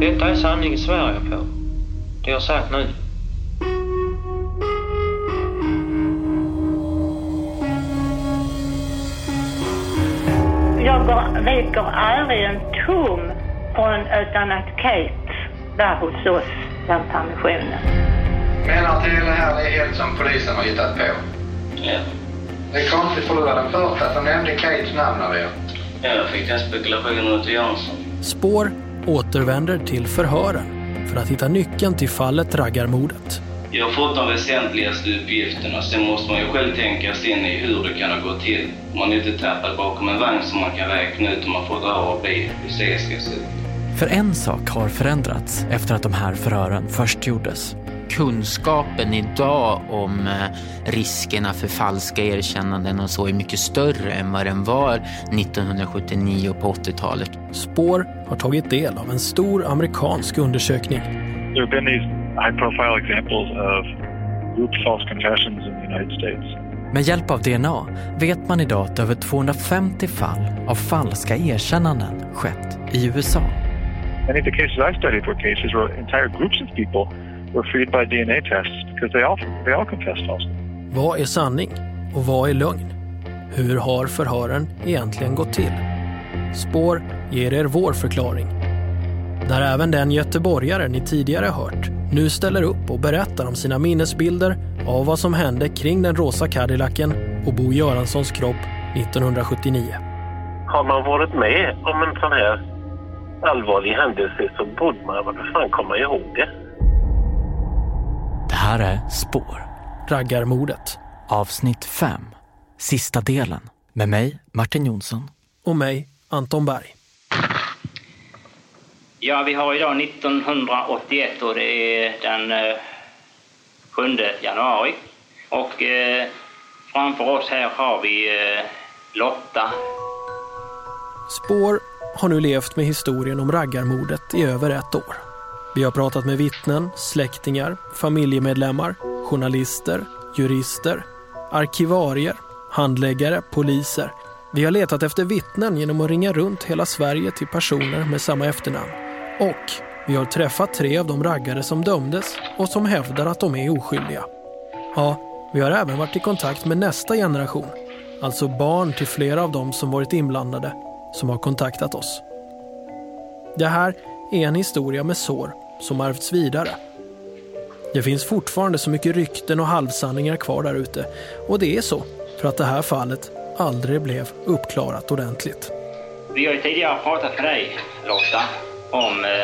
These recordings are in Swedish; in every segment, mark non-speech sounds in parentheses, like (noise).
Detta är sanning i Sverige på. Det jag sagt nu. Jag går, viker aldrig en tum från utan att Kate var hos oss den permissionen. Menar till det här är helt som polisen har hittat på? Ja. Det är konstigt för du var den första som nämnde Kates namn av er. Ja, jag fick den spekulationen till Jansson. Spår återvänder till förhören för att hitta nyckeln till fallet raggarmordet. Jag har fått de väsentligaste uppgifterna. Sen måste man ju själv tänka sig in i hur det kan ha gått till. Man är inte tappad bakom en vagn som man kan räkna ut om man får dra av bil. Hur det ska se ut. För en sak har förändrats efter att de här förhören först gjordes. Kunskapen idag om eh, riskerna för falska erkännanden och så är mycket större än vad den var 1979 på 80-talet. Spår har tagit del av en stor amerikansk undersökning. There have been these high profile examples of group false confessions in the United States. Med hjälp av DNA vet man idag att över 250 fall av falska erkännanden skett i USA. Many of the cases I studied were cases where entire groups of people were freed by DNA tests because they all, they all confessed falsely. Vad är sanning och vad är lögn? Hur har förhören egentligen gått till? Spår ger er vår förklaring. Där även den göteborgare ni tidigare hört nu ställer upp och berättar om sina minnesbilder av vad som hände kring den rosa Cadillacen och Bo Göranssons kropp 1979. Har man varit med om en sån här allvarlig händelse så borde man väl fan komma ihåg det. Det här är Spår, Raggarmordet. avsnitt 5, sista delen. Med mig, Martin Jonsson. Och mig, Anton Berg. Ja, vi har idag 1981 och det är den eh, 7 januari. Och eh, framför oss här har vi eh, Lotta. Spår har nu levt med historien om raggarmordet i över ett år. Vi har pratat med vittnen, släktingar, familjemedlemmar, journalister, jurister, arkivarier, handläggare, poliser. Vi har letat efter vittnen genom att ringa runt hela Sverige till personer med samma efternamn. Och vi har träffat tre av de raggare som dömdes och som hävdar att de är oskyldiga. Ja, vi har även varit i kontakt med nästa generation, alltså barn till flera av dem som varit inblandade, som har kontaktat oss. Det här är en historia med sår som ärvts vidare. Det finns fortfarande så mycket rykten och halvsanningar kvar där ute och det är så för att det här fallet aldrig blev uppklarat ordentligt. Vi har ju tidigare pratat med dig, Lotta, om eh,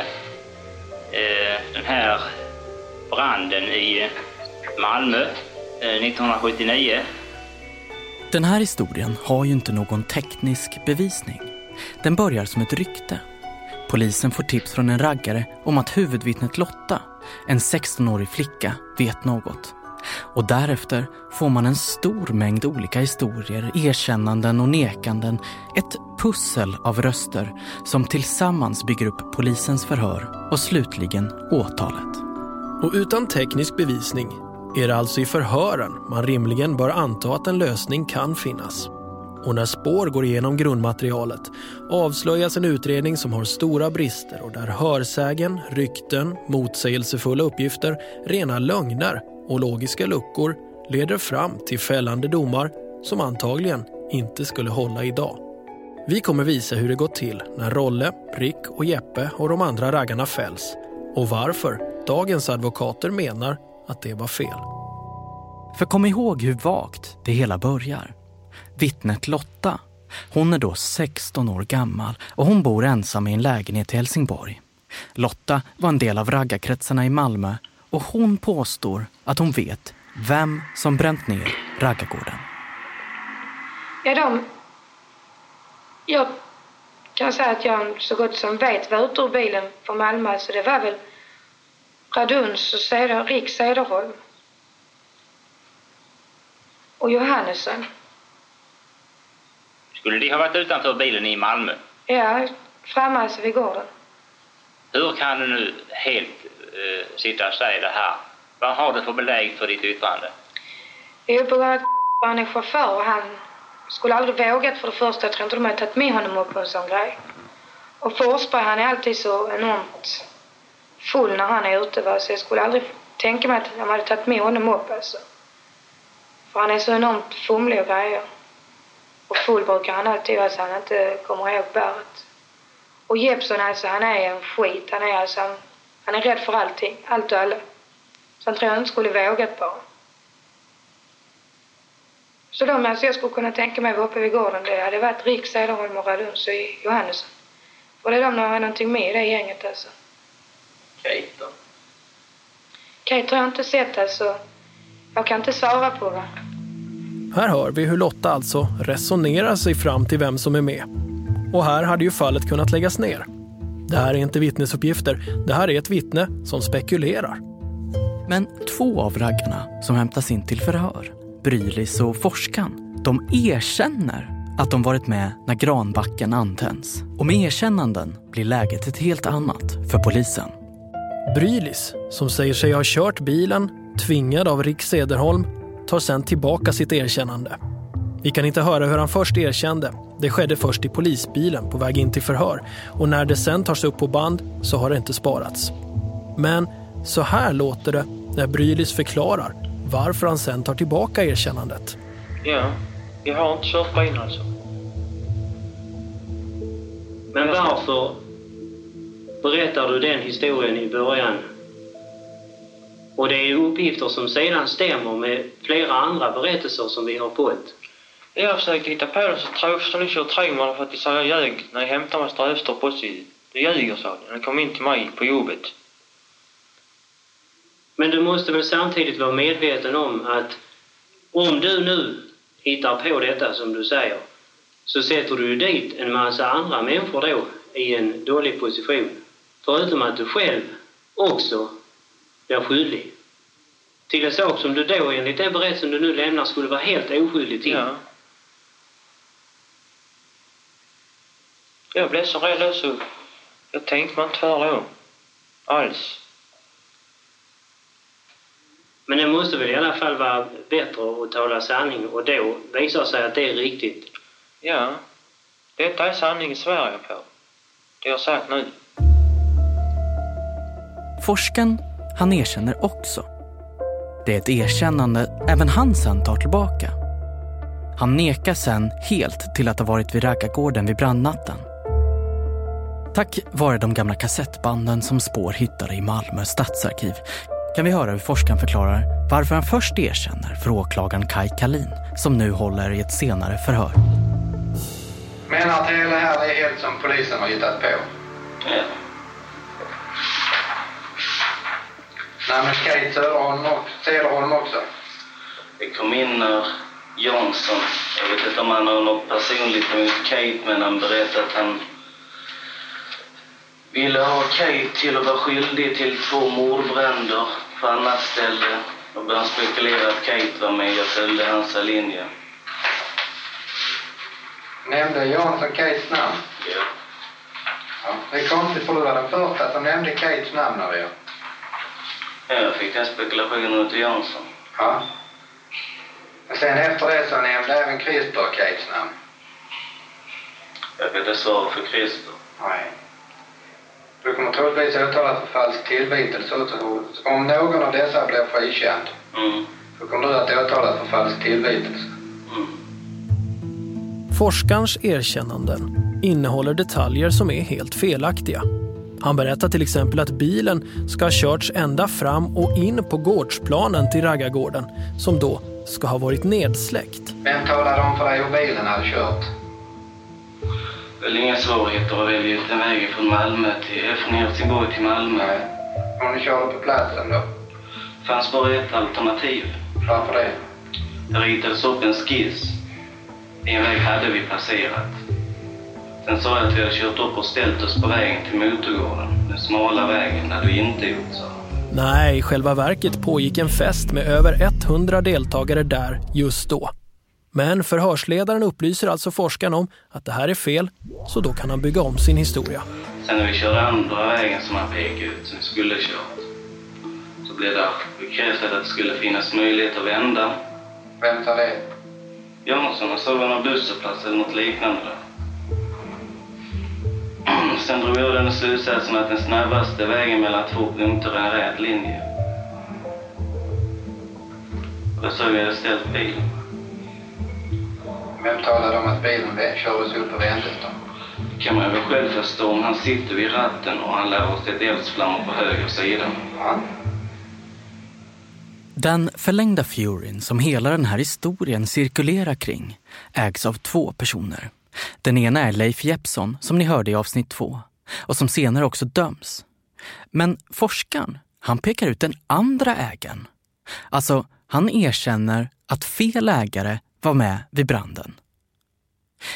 eh, den här branden i Malmö eh, 1979. Den här historien har ju inte någon teknisk bevisning. Den börjar som ett rykte. Polisen får tips från en raggare om att huvudvittnet Lotta, en 16-årig flicka, vet något. Och därefter får man en stor mängd olika historier, erkännanden och nekanden. Ett pussel av röster som tillsammans bygger upp polisens förhör och slutligen åtalet. Och utan teknisk bevisning är det alltså i förhören man rimligen bör anta att en lösning kan finnas. Och när spår går igenom grundmaterialet avslöjas en utredning som har stora brister och där hörsägen, rykten, motsägelsefulla uppgifter, rena lögner och logiska luckor leder fram till fällande domar som antagligen inte skulle hålla idag. Vi kommer visa hur det gått till när Rolle, Rick och Jeppe och de andra raggarna fälls och varför dagens advokater menar att det var fel. För kom ihåg hur vagt det hela börjar. Vittnet Lotta, hon är då 16 år gammal och hon bor ensam i en lägenhet i Helsingborg. Lotta var en del av raggarkretsarna i Malmö och hon påstår att hon vet vem som bränt ner raggargården. Ja, de... Jag kan säga att jag så gott som vet var ute ur bilen från Malmö, så det var väl Raduns och Rick Cederholm. Och Johannesson. Skulle de ha varit utanför bilen i Malmö? Ja, framme alltså vid gården. Hur kan du nu helt eh, sitta och säga det här? Vad har du för belägg för ditt yttrande? Jo, på grund av att han är chaufför och han skulle aldrig vågat för det första. Jag tror inte de hade tagit med honom upp på en sån grej. Och Forsberg, han är alltid så enormt full när han är ute. Va? Så jag skulle aldrig tänka mig att de hade tagit med honom upp alltså. För han är så enormt fumlig och grejer. Och full brukar han alltid vara så han inte kommer ihåg bäret. Och Jeppson alltså, han är en skit. Han är alltså, han, är rädd för allting. Allt och alla. Så han tror jag inte skulle vågat bara. Så de alltså jag skulle kunna tänka mig vara uppe vid gården, det hade varit Rick, Cederholm och Raduns och Johannesson. Och det är de har någonting med i det gänget alltså. Kate då? Kate har jag inte sett alltså. Jag kan inte svara på det. Här hör vi hur Lotta alltså resonerar sig fram till vem som är med. Och här hade ju fallet kunnat läggas ner. Det här är inte vittnesuppgifter, det här är ett vittne som spekulerar. Men två av raggarna som hämtas in till förhör, Brylis och Forskan, de erkänner att de varit med när granbacken antänds. Och med erkännanden blir läget ett helt annat för polisen. Brylis, som säger sig ha kört bilen, tvingad av Rick Sederholm, tar sen tillbaka sitt erkännande. Vi kan inte höra hur han först erkände. Det skedde först i polisbilen på väg in till förhör och när det sen tas upp på band så har det inte sparats. Men så här låter det när Brylis förklarar varför han sen tar tillbaka erkännandet. Ja, jag har inte kört bilen alltså. Men varför berättar du den historien i början? Och det är uppgifter som sedan stämmer med flera andra berättelser som vi har fått. Jag har försökt hitta på det så tror jag kör tro mig för att de sa jag ljög när jag hämtade mig Ströstorp också. Du ljuger sa de. De kom in till mig på jobbet. Men du måste väl samtidigt vara medveten om att om du nu hittar på detta som du säger så sätter du dit en massa andra människor då i en dålig position. Förutom att du själv också blir skyldig. Till en sak som du då enligt den berättelsen du nu lämnar skulle vara helt oskyldig till. Ja. Jag blev så rädd så jag tänkte mig inte för då. Alls. Men det måste väl i alla fall vara bättre att tala sanning och då visar sig att det är riktigt. Ja. Detta är sanning i Sverige på. Det jag sagt nu. Forsken, han erkänner också. Det är ett erkännande även han sen tar tillbaka. Han nekar sen helt till att ha varit vid raggargården vid brandnatten. Tack vare de gamla kassettbanden som Spår hittade i Malmö stadsarkiv kan vi höra hur forskaren förklarar varför han först erkänner för åklagaren Kai Kalin som nu håller i ett senare förhör. Menar att hela det här är helt som polisen har hittat på? Ja. Nej, men Kate Söderholm också, också. Det kom in när Jansson, jag vet inte om han har något personligt emot Kate, men han berättade att han ville ha Kate till att vara skyldig till två mordbränder på annat ställe. Då började han spekulera att Kate var med. Jag följde hans linje. Nämnde Jansson Kates namn? Ja. Ja. Det är konstigt för du var den första de nämnde Kates namn av er. Ja, jag fick den spekulationen till Jansson. Ja. Men sen efter det så nämnde även Christer Kates namn. Jag kan inte svara för Christer. Nej. Du kommer troligtvis åtalas för falsk tillvitelse. Om någon av dessa blir frikänd Mm. så kommer du att åtalas för falsk tillvitelse. Forskarens erkännanden innehåller detaljer som är helt felaktiga. Han berättar till exempel att bilen ska ha körts ända fram och in på gårdsplanen till raggargården som då ska ha varit nedsläckt. Vem talade om för dig hur bilen hade kört? Väl inga svårigheter att välja ut en väg från Malmö till, från Helsingborg till Malmö. Om ni körde på platsen då? fanns bara ett alternativ. Varför det? Det ritades upp en skiss. En väg hade vi passerat. Sen sa jag att vi hade kört upp och ställt oss på vägen till motorgården. Den smala vägen hade vi inte gjort, han. Nej, i själva verket pågick en fest med över 100 deltagare där just då. Men förhörsledaren upplyser alltså forskaren om att det här är fel, så då kan han bygga om sin historia. Sen när vi körde andra vägen som han pekade ut, som vi skulle kört, så blev det bekräftat att det skulle finnas möjlighet att vända. Vem sa det? Jansson, han såg någon busshållplats eller något liknande där. Sen drog jag den slutsatsen att den snabbaste vägen mellan två punkter är en rät linje. Och då såg jag hade ställt bilen. Vem talade om att bilen kördes upp och vändes då? Det kan man väl själv förstå om han sitter vid ratten och han lär oss ett eldsflammor på höger sida. Den förlängda Furyn som hela den här historien cirkulerar kring ägs av två personer. Den ena är Leif Jeppsson som ni hörde i avsnitt två och som senare också döms. Men forskaren, han pekar ut den andra ägaren. Alltså, han erkänner att fel ägare var med vid branden.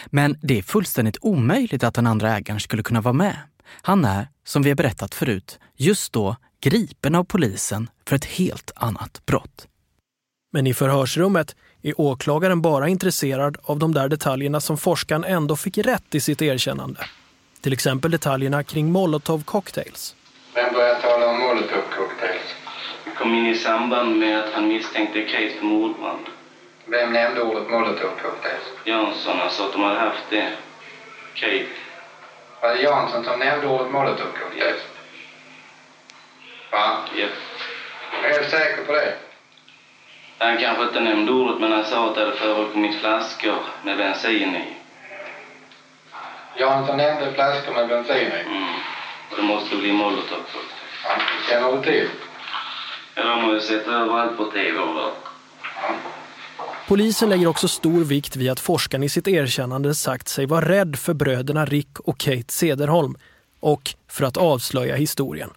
Men det är fullständigt omöjligt att den andra ägaren skulle kunna vara med. Han är, som vi har berättat förut, just då gripen av polisen för ett helt annat brott. Men i förhörsrummet är åklagaren bara intresserad av de där detaljerna som forskaren ändå fick rätt i sitt erkännande. Till exempel detaljerna kring molotov cocktails. Vem började tala om molotov cocktails? Det kom in i samband med att han misstänkte Kate för mordbrand. Vem nämnde ordet molotov cocktails? Jansson, han sa att de hade haft det. Kate. Var det Jansson som nämnde ordet molotov cocktails? Va? Japp. Är du säker på det? Han kanske inte nämnde ordet, men han sa att det hade förekommit flaskor med bensin i. Jansson nämnde flaskor med bensin i. Mm. Och det måste bli molotov Ja, det känner du till? Ja, de har ju sett överallt på tv och hört. Polisen lägger också stor vikt vid att forskaren i sitt erkännande sagt sig vara rädd för bröderna Rick och Kate Sederholm och för att avslöja historien.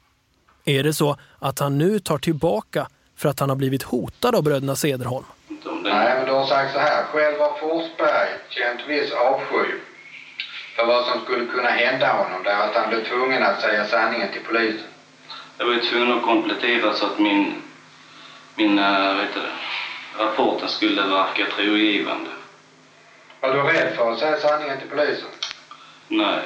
Är det så att han nu tar tillbaka för att han har blivit hotad av bröderna Sederholm? Nej, men du har sagt så här. Själv har Forsberg känt viss avsky för vad som skulle kunna hända honom där att han blev tvungen att säga sanningen till polisen. Jag var tvungen att komplettera så att min, min äh, vet du, det, rapporten skulle verka trogivande. Var du rädd för att säga sanningen till polisen? Nej.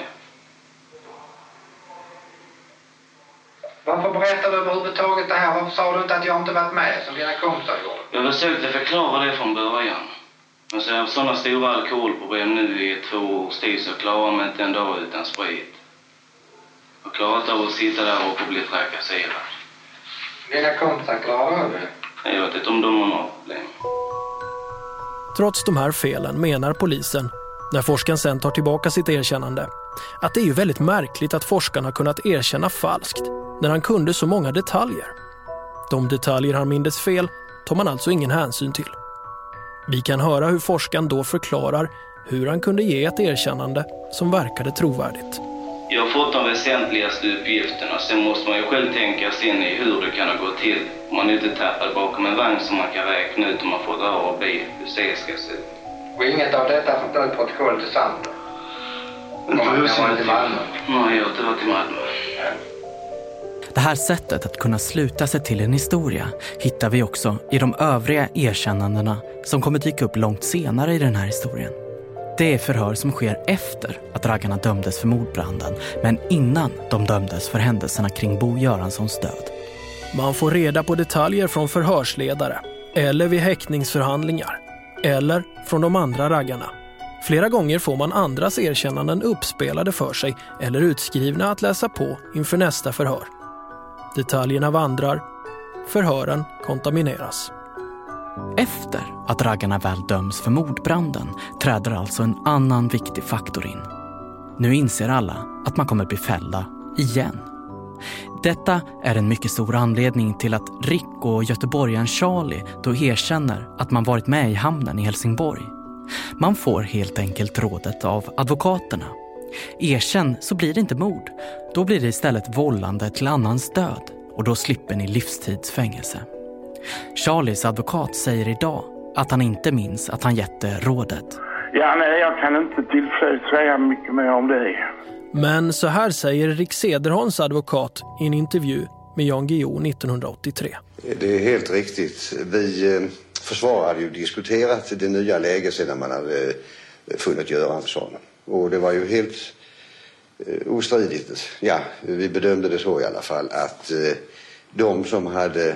Varför berättar du överhuvudtaget det här? Varför sa du inte att jag inte varit med som dina kompisar gjorde? Jag försökte förklara det från början. Men så jag har sådana stora alkoholproblem nu i två års tid så jag klarar mig inte en dag utan sprit. Jag klarar inte av att sitta där och bli trakasserad. Dina kompisar klarar av det? Jag vet inte om de har några problem. Trots de här felen menar polisen, när forskaren sen tar tillbaka sitt erkännande, att det är ju väldigt märkligt att forskaren har kunnat erkänna falskt när han kunde så många detaljer. De detaljer han mindes fel tar man alltså ingen hänsyn till. Vi kan höra hur forskaren då förklarar hur han kunde ge ett erkännande som verkade trovärdigt. Jag har fått de väsentligaste uppgifterna. Sen måste man ju själv tänka sig in i hur det kan ha gått till. Om man inte tappar bakom en vagn som man kan räkna ut om man får A och B hur C ska se ut. Och inget av detta stå i protokollet är sant då? Om kan vara till Malmö? Nej, jag har inte varit i Malmö. Det här sättet att kunna sluta sig till en historia hittar vi också i de övriga erkännandena som kommer dyka upp långt senare i den här historien. Det är förhör som sker efter att raggarna dömdes för mordbranden men innan de dömdes för händelserna kring Bo Göranssons död. Man får reda på detaljer från förhörsledare eller vid häktningsförhandlingar eller från de andra raggarna. Flera gånger får man andras erkännanden uppspelade för sig eller utskrivna att läsa på inför nästa förhör. Detaljerna vandrar, förhören kontamineras. Efter att raggarna väl döms för mordbranden träder alltså en annan viktig faktor in. Nu inser alla att man kommer bli fällda igen. Detta är en mycket stor anledning till att Rick och göteborgaren Charlie då erkänner att man varit med i hamnen i Helsingborg. Man får helt enkelt rådet av advokaterna. Erkänn så blir det inte mord. Då blir det istället vållande till annans död och då slipper ni livstidsfängelse. Charlies advokat säger idag att han inte minns att han gett det rådet. Ja, nej, jag kan inte tillfälligt säga mycket mer om det. Men så här säger Rick Sederholms advokat i en intervju med Jan Guillou 1983. Det är helt riktigt. Vi eh, försvarare hade ju diskuterat det nya läget sedan man hade eh, funnit Göransson. Och det var ju helt eh, ostridigt, ja, vi bedömde det så i alla fall, att eh, de som hade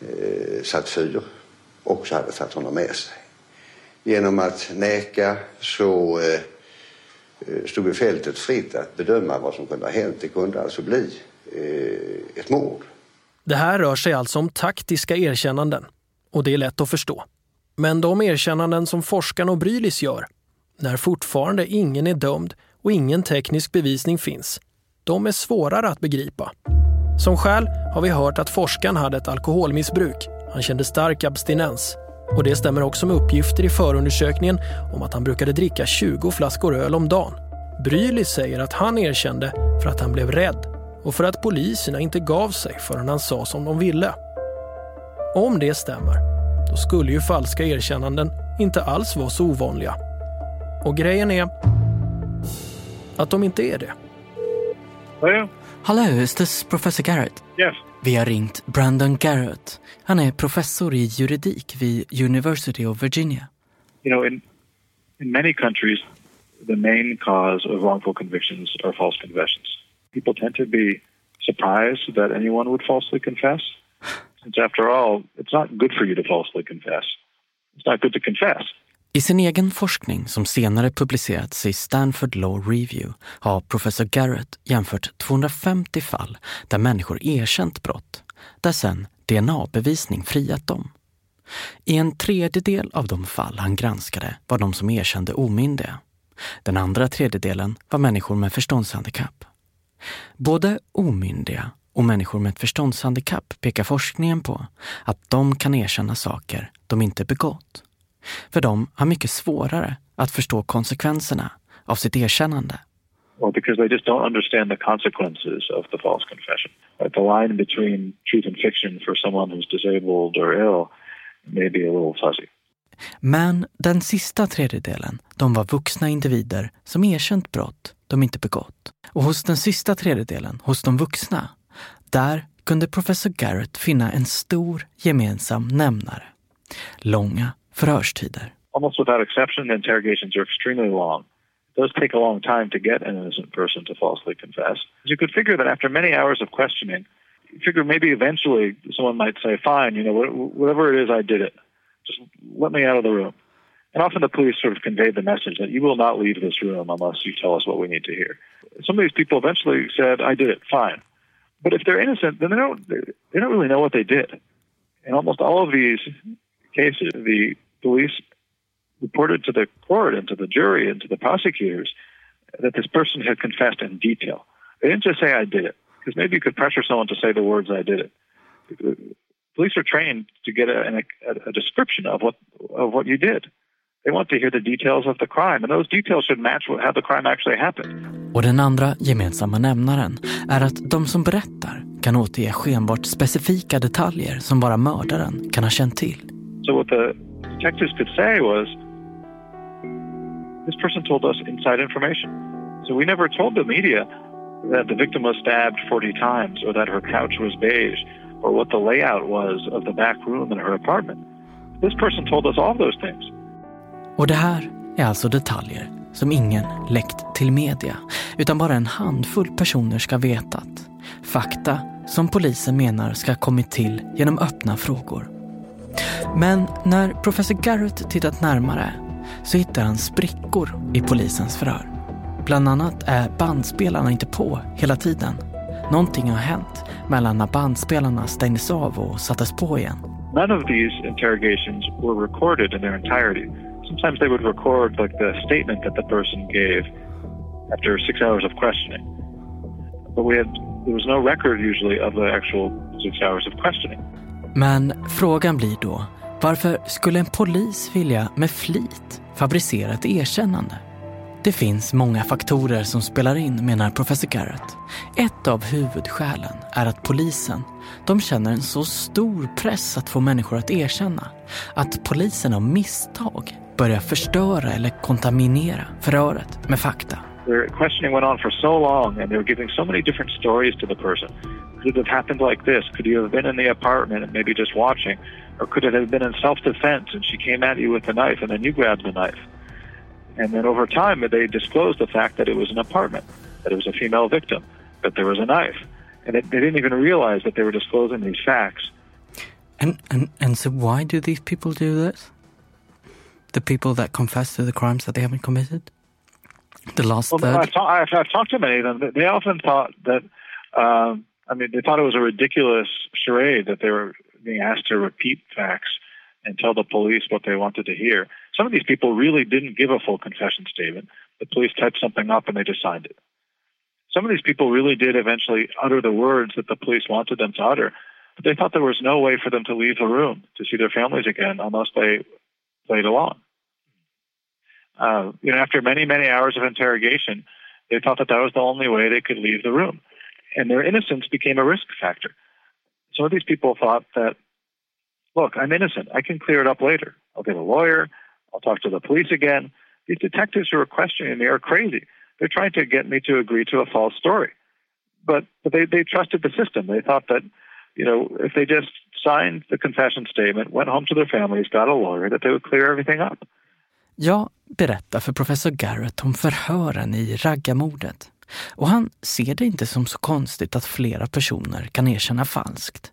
eh, satt fyr också hade tagit honom med sig. Genom att neka så eh, eh, stod ju fältet fritt att bedöma vad som kunde ha hänt. Det kunde alltså bli eh, ett mord. Det här rör sig alltså om taktiska erkännanden och det är lätt att förstå. Men de erkännanden som forskarna och Brylis gör, när fortfarande ingen är dömd och ingen teknisk bevisning finns, de är svårare att begripa. Som skäl har vi hört att forskaren hade ett alkoholmissbruk. Han kände stark abstinens. Och det stämmer också med uppgifter i förundersökningen om att han brukade dricka 20 flaskor öl om dagen. Brylis säger att han erkände för att han blev rädd och för att poliserna inte gav sig förrän han sa som de ville. Om det stämmer, då skulle ju falska erkännanden inte alls vara så ovanliga. Och grejen är att de inte är det. Hello? Hello, is this Professor Garrett? Yes. Vi har ringt Brandon Garrett. Han är professor i juridik vid University of Virginia. You know, in in many countries, the main cause of wrongful convictions are false confessions. People tend to be surprised that anyone would falsely confess. Since after all, it's not good for you to falsely confess. It's not good to confess. I sin egen forskning som senare publicerats i Stanford Law Review har professor Garrett jämfört 250 fall där människor erkänt brott, där sen DNA-bevisning friat dem. I en tredjedel av de fall han granskade var de som erkände omyndiga. Den andra tredjedelen var människor med förståndshandikapp. Både omyndiga och människor med ett förståndshandikapp pekar forskningen på att de kan erkänna saker de inte begått. För de har mycket svårare att förstå konsekvenserna av sitt erkännande. Well, because they just don't understand the consequences of the false confession. The line between truth and fiction for someone who's disabled or ill may be a little fuzzy. Men den sista tredjedelen, de var vuxna individer som erkänt brott de inte begått. Och hos den sista tredjedelen, hos de vuxna, där kunde professor Garrett finna en stor gemensam nämnare. Långa förhörstider. Almost without exception, interrogations are extremely long. It does take a long time to get an innocent person to falsely confess. You could figure that after many hours of questioning, you figure maybe eventually someone might say, fine, you know, whatever it is, I did it. Just let me out of the room. And often the police sort of convey the message that you will not leave this room unless you tell us what we need to hear. Some of these people eventually said, I did it, fine. But if they're innocent, then they don't, they don't really know what they did. In almost all of these cases, the police reported to the court and to the jury and to the prosecutors that this person had confessed in detail. They didn't just say, I did it, because maybe you could pressure someone to say the words, I did it. Police are trained to get a, a, a description of what, of what you did. They want to hear the details of the crime, and those details should match how the crime actually happened. Och den andra gemensamma nämnaren är att de som berättar kan återge skenbart specifika detaljer som bara mördaren kan ha känt till. So what the detectives could say was, this person told us inside information. So we never told the media that the victim was stabbed 40 times or that her couch was beige or what the layout was of the back room in her apartment. This person told us all those things. Och det här är alltså detaljer som ingen läckt till media, utan bara en handfull personer ska vetat. Fakta som polisen menar ska ha kommit till genom öppna frågor. Men när professor Garrett tittat närmare så hittar han sprickor i polisens förhör. Bland annat är bandspelarna inte på hela tiden. Någonting har hänt mellan när bandspelarna stängdes av och sattes på igen. None of these interrogations were recorded in their entirety. Sometimes they would record like the statement that the person gave after six hours of questioning. But we had there was no record usually of the actual six hours of questioning. Men frågan blir då, varför skulle en polis vilja med flit fabricera ett erkännande? Det finns många faktorer som spelar in, menar professor Garrett. Ett av huvudskälen är att polisen, de känner en så stor press att få människor att erkänna att polisen av misstag börjar förstöra eller kontaminera förhöret med fakta. Their questioning went on for so long and they were giving so many different stories to the person. Could it have happened like this? Could you have been in the apartment and maybe just watching? Or could it have been in self-defense and she came at you with a knife and then you grabbed the knife? And then over time they disclosed the fact that it was an apartment, that it was a female victim, that there was a knife. And it, they didn't even realize that they were disclosing these facts. And, and, and so why do these people do this? The people that confess to the crimes that they haven't committed? The last Well, third. I've, ta- I've, I've talked to many of them. They often thought that, um, I mean, they thought it was a ridiculous charade that they were being asked to repeat facts and tell the police what they wanted to hear. Some of these people really didn't give a full confession statement. The police typed something up and they just signed it. Some of these people really did eventually utter the words that the police wanted them to utter, but they thought there was no way for them to leave the room to see their families again unless they played along. Uh, you know, after many, many hours of interrogation, they thought that that was the only way they could leave the room. And their innocence became a risk factor. Some of these people thought that, look, I'm innocent. I can clear it up later. I'll get a lawyer. I'll talk to the police again. These detectives who are questioning me are crazy. They're trying to get me to agree to a false story. But, but they, they trusted the system. They thought that, you know, if they just signed the confession statement, went home to their families, got a lawyer, that they would clear everything up. Jag berättar för professor Garrett om förhören i raggarmordet. Och han ser det inte som så konstigt att flera personer kan erkänna falskt.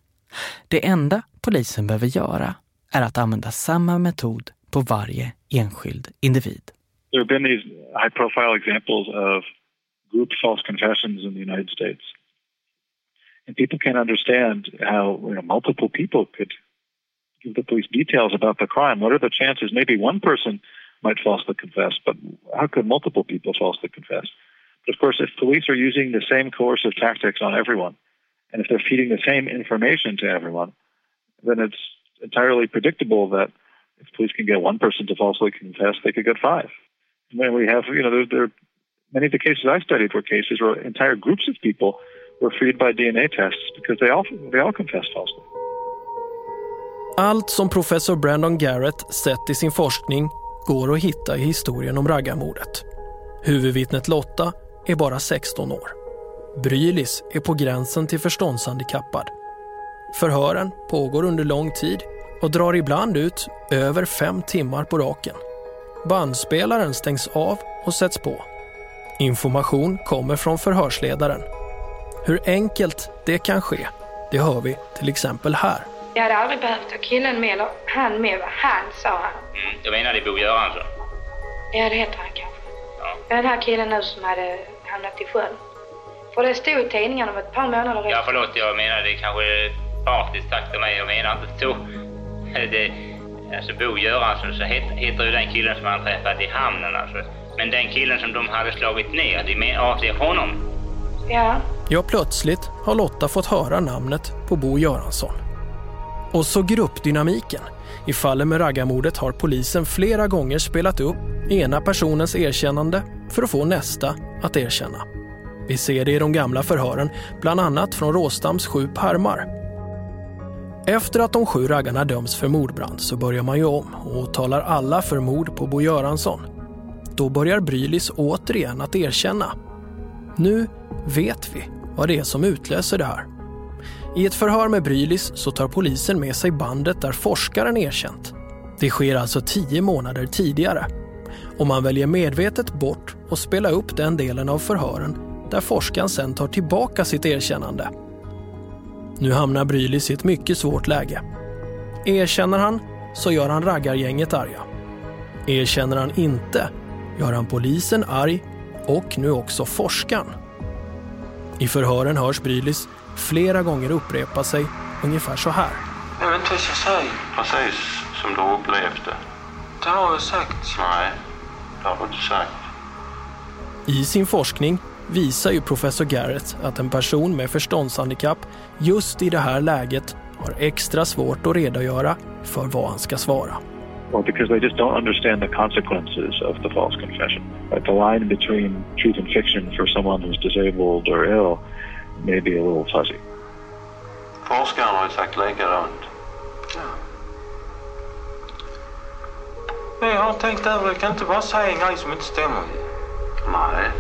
Det enda polisen behöver göra är att använda samma metod på varje enskild individ. there have been these high profile examples of group false confessions in the United States. And people can understand how you know, multiple people could give the police details about the crime. What are the chances? Maybe one person might falsely confess, but how could multiple people falsely confess? But of course, if police are using the same coercive tactics on everyone, and if they're feeding the same information to everyone, then it's entirely predictable that if police can get one person to falsely confess, they could get five. And then we have, you know, there, there many of the cases I studied were cases where entire groups of people were freed by DNA tests because they all they all confessed falsely. Allt som professor Brandon Garrett sett i sin forskning går att hitta i historien om raggarmordet. Huvudvittnet Lotta är bara 16 år. Brylis är på gränsen till förståndshandikappad. Förhören pågår under lång tid och drar ibland ut över fem timmar på raken. Bandspelaren stängs av och sätts på. Information kommer från förhörsledaren. Hur enkelt det kan ske, det hör vi till exempel här. Jag hade aldrig behövt ha killen med, eller han med. va? Han, sa han. Mm, jag menade Bo Göransson. Ja, det heter han kanske. Den här killen nu som hade hamnat i sjön. För det stod i tidningen om ett par månader Ja, förlåt, jag menade kanske partiskt sagt av mig. Jag menar inte så. (laughs) Det, alltså Bo Göransson så het, heter ju den killen som han träffat i hamnen alltså. Men den killen som de hade slagit ner, de avser honom. Ja. Ja, plötsligt har Lotta fått höra namnet på Bo Göransson. Och så gruppdynamiken. I fallet med raggarmordet har polisen flera gånger spelat upp ena personens erkännande för att få nästa att erkänna. Vi ser det i de gamla förhören, bland annat från Råstams sju pärmar. Efter att de sju raggarna döms för mordbrand så börjar man ju om och talar alla för mord på Bo Göransson. Då börjar Brylis återigen att erkänna. Nu vet vi vad det är som utlöser det här. I ett förhör med Brylis så tar polisen med sig bandet där forskaren erkänt. Det sker alltså tio månader tidigare. Och man väljer medvetet bort och spela upp den delen av förhören där forskaren sen tar tillbaka sitt erkännande. Nu hamnar Brylis i ett mycket svårt läge. Erkänner han så gör han raggargänget arga. Erkänner han inte gör han polisen arg och nu också forskaren. I förhören hörs Brylis flera gånger upprepa sig ungefär så här. Jag vet inte vad jag ska säga. Precis som du upplevt det. Det har jag sagt. Nej, det har du inte sagt. I sin forskning visar ju professor Garrett att en person med förståndshandikapp just i det här läget har extra svårt att redogöra för vad han ska svara. Well, because they just don't understand the consequences of the false confession. Like the line between truth and fiction for someone who's disabled or ill may be a little fuzzy. Forskaren har ju sagt likadant. Men jag har tänkt över det. Jag kan inte bara säga en grej som inte stämmer. Nej.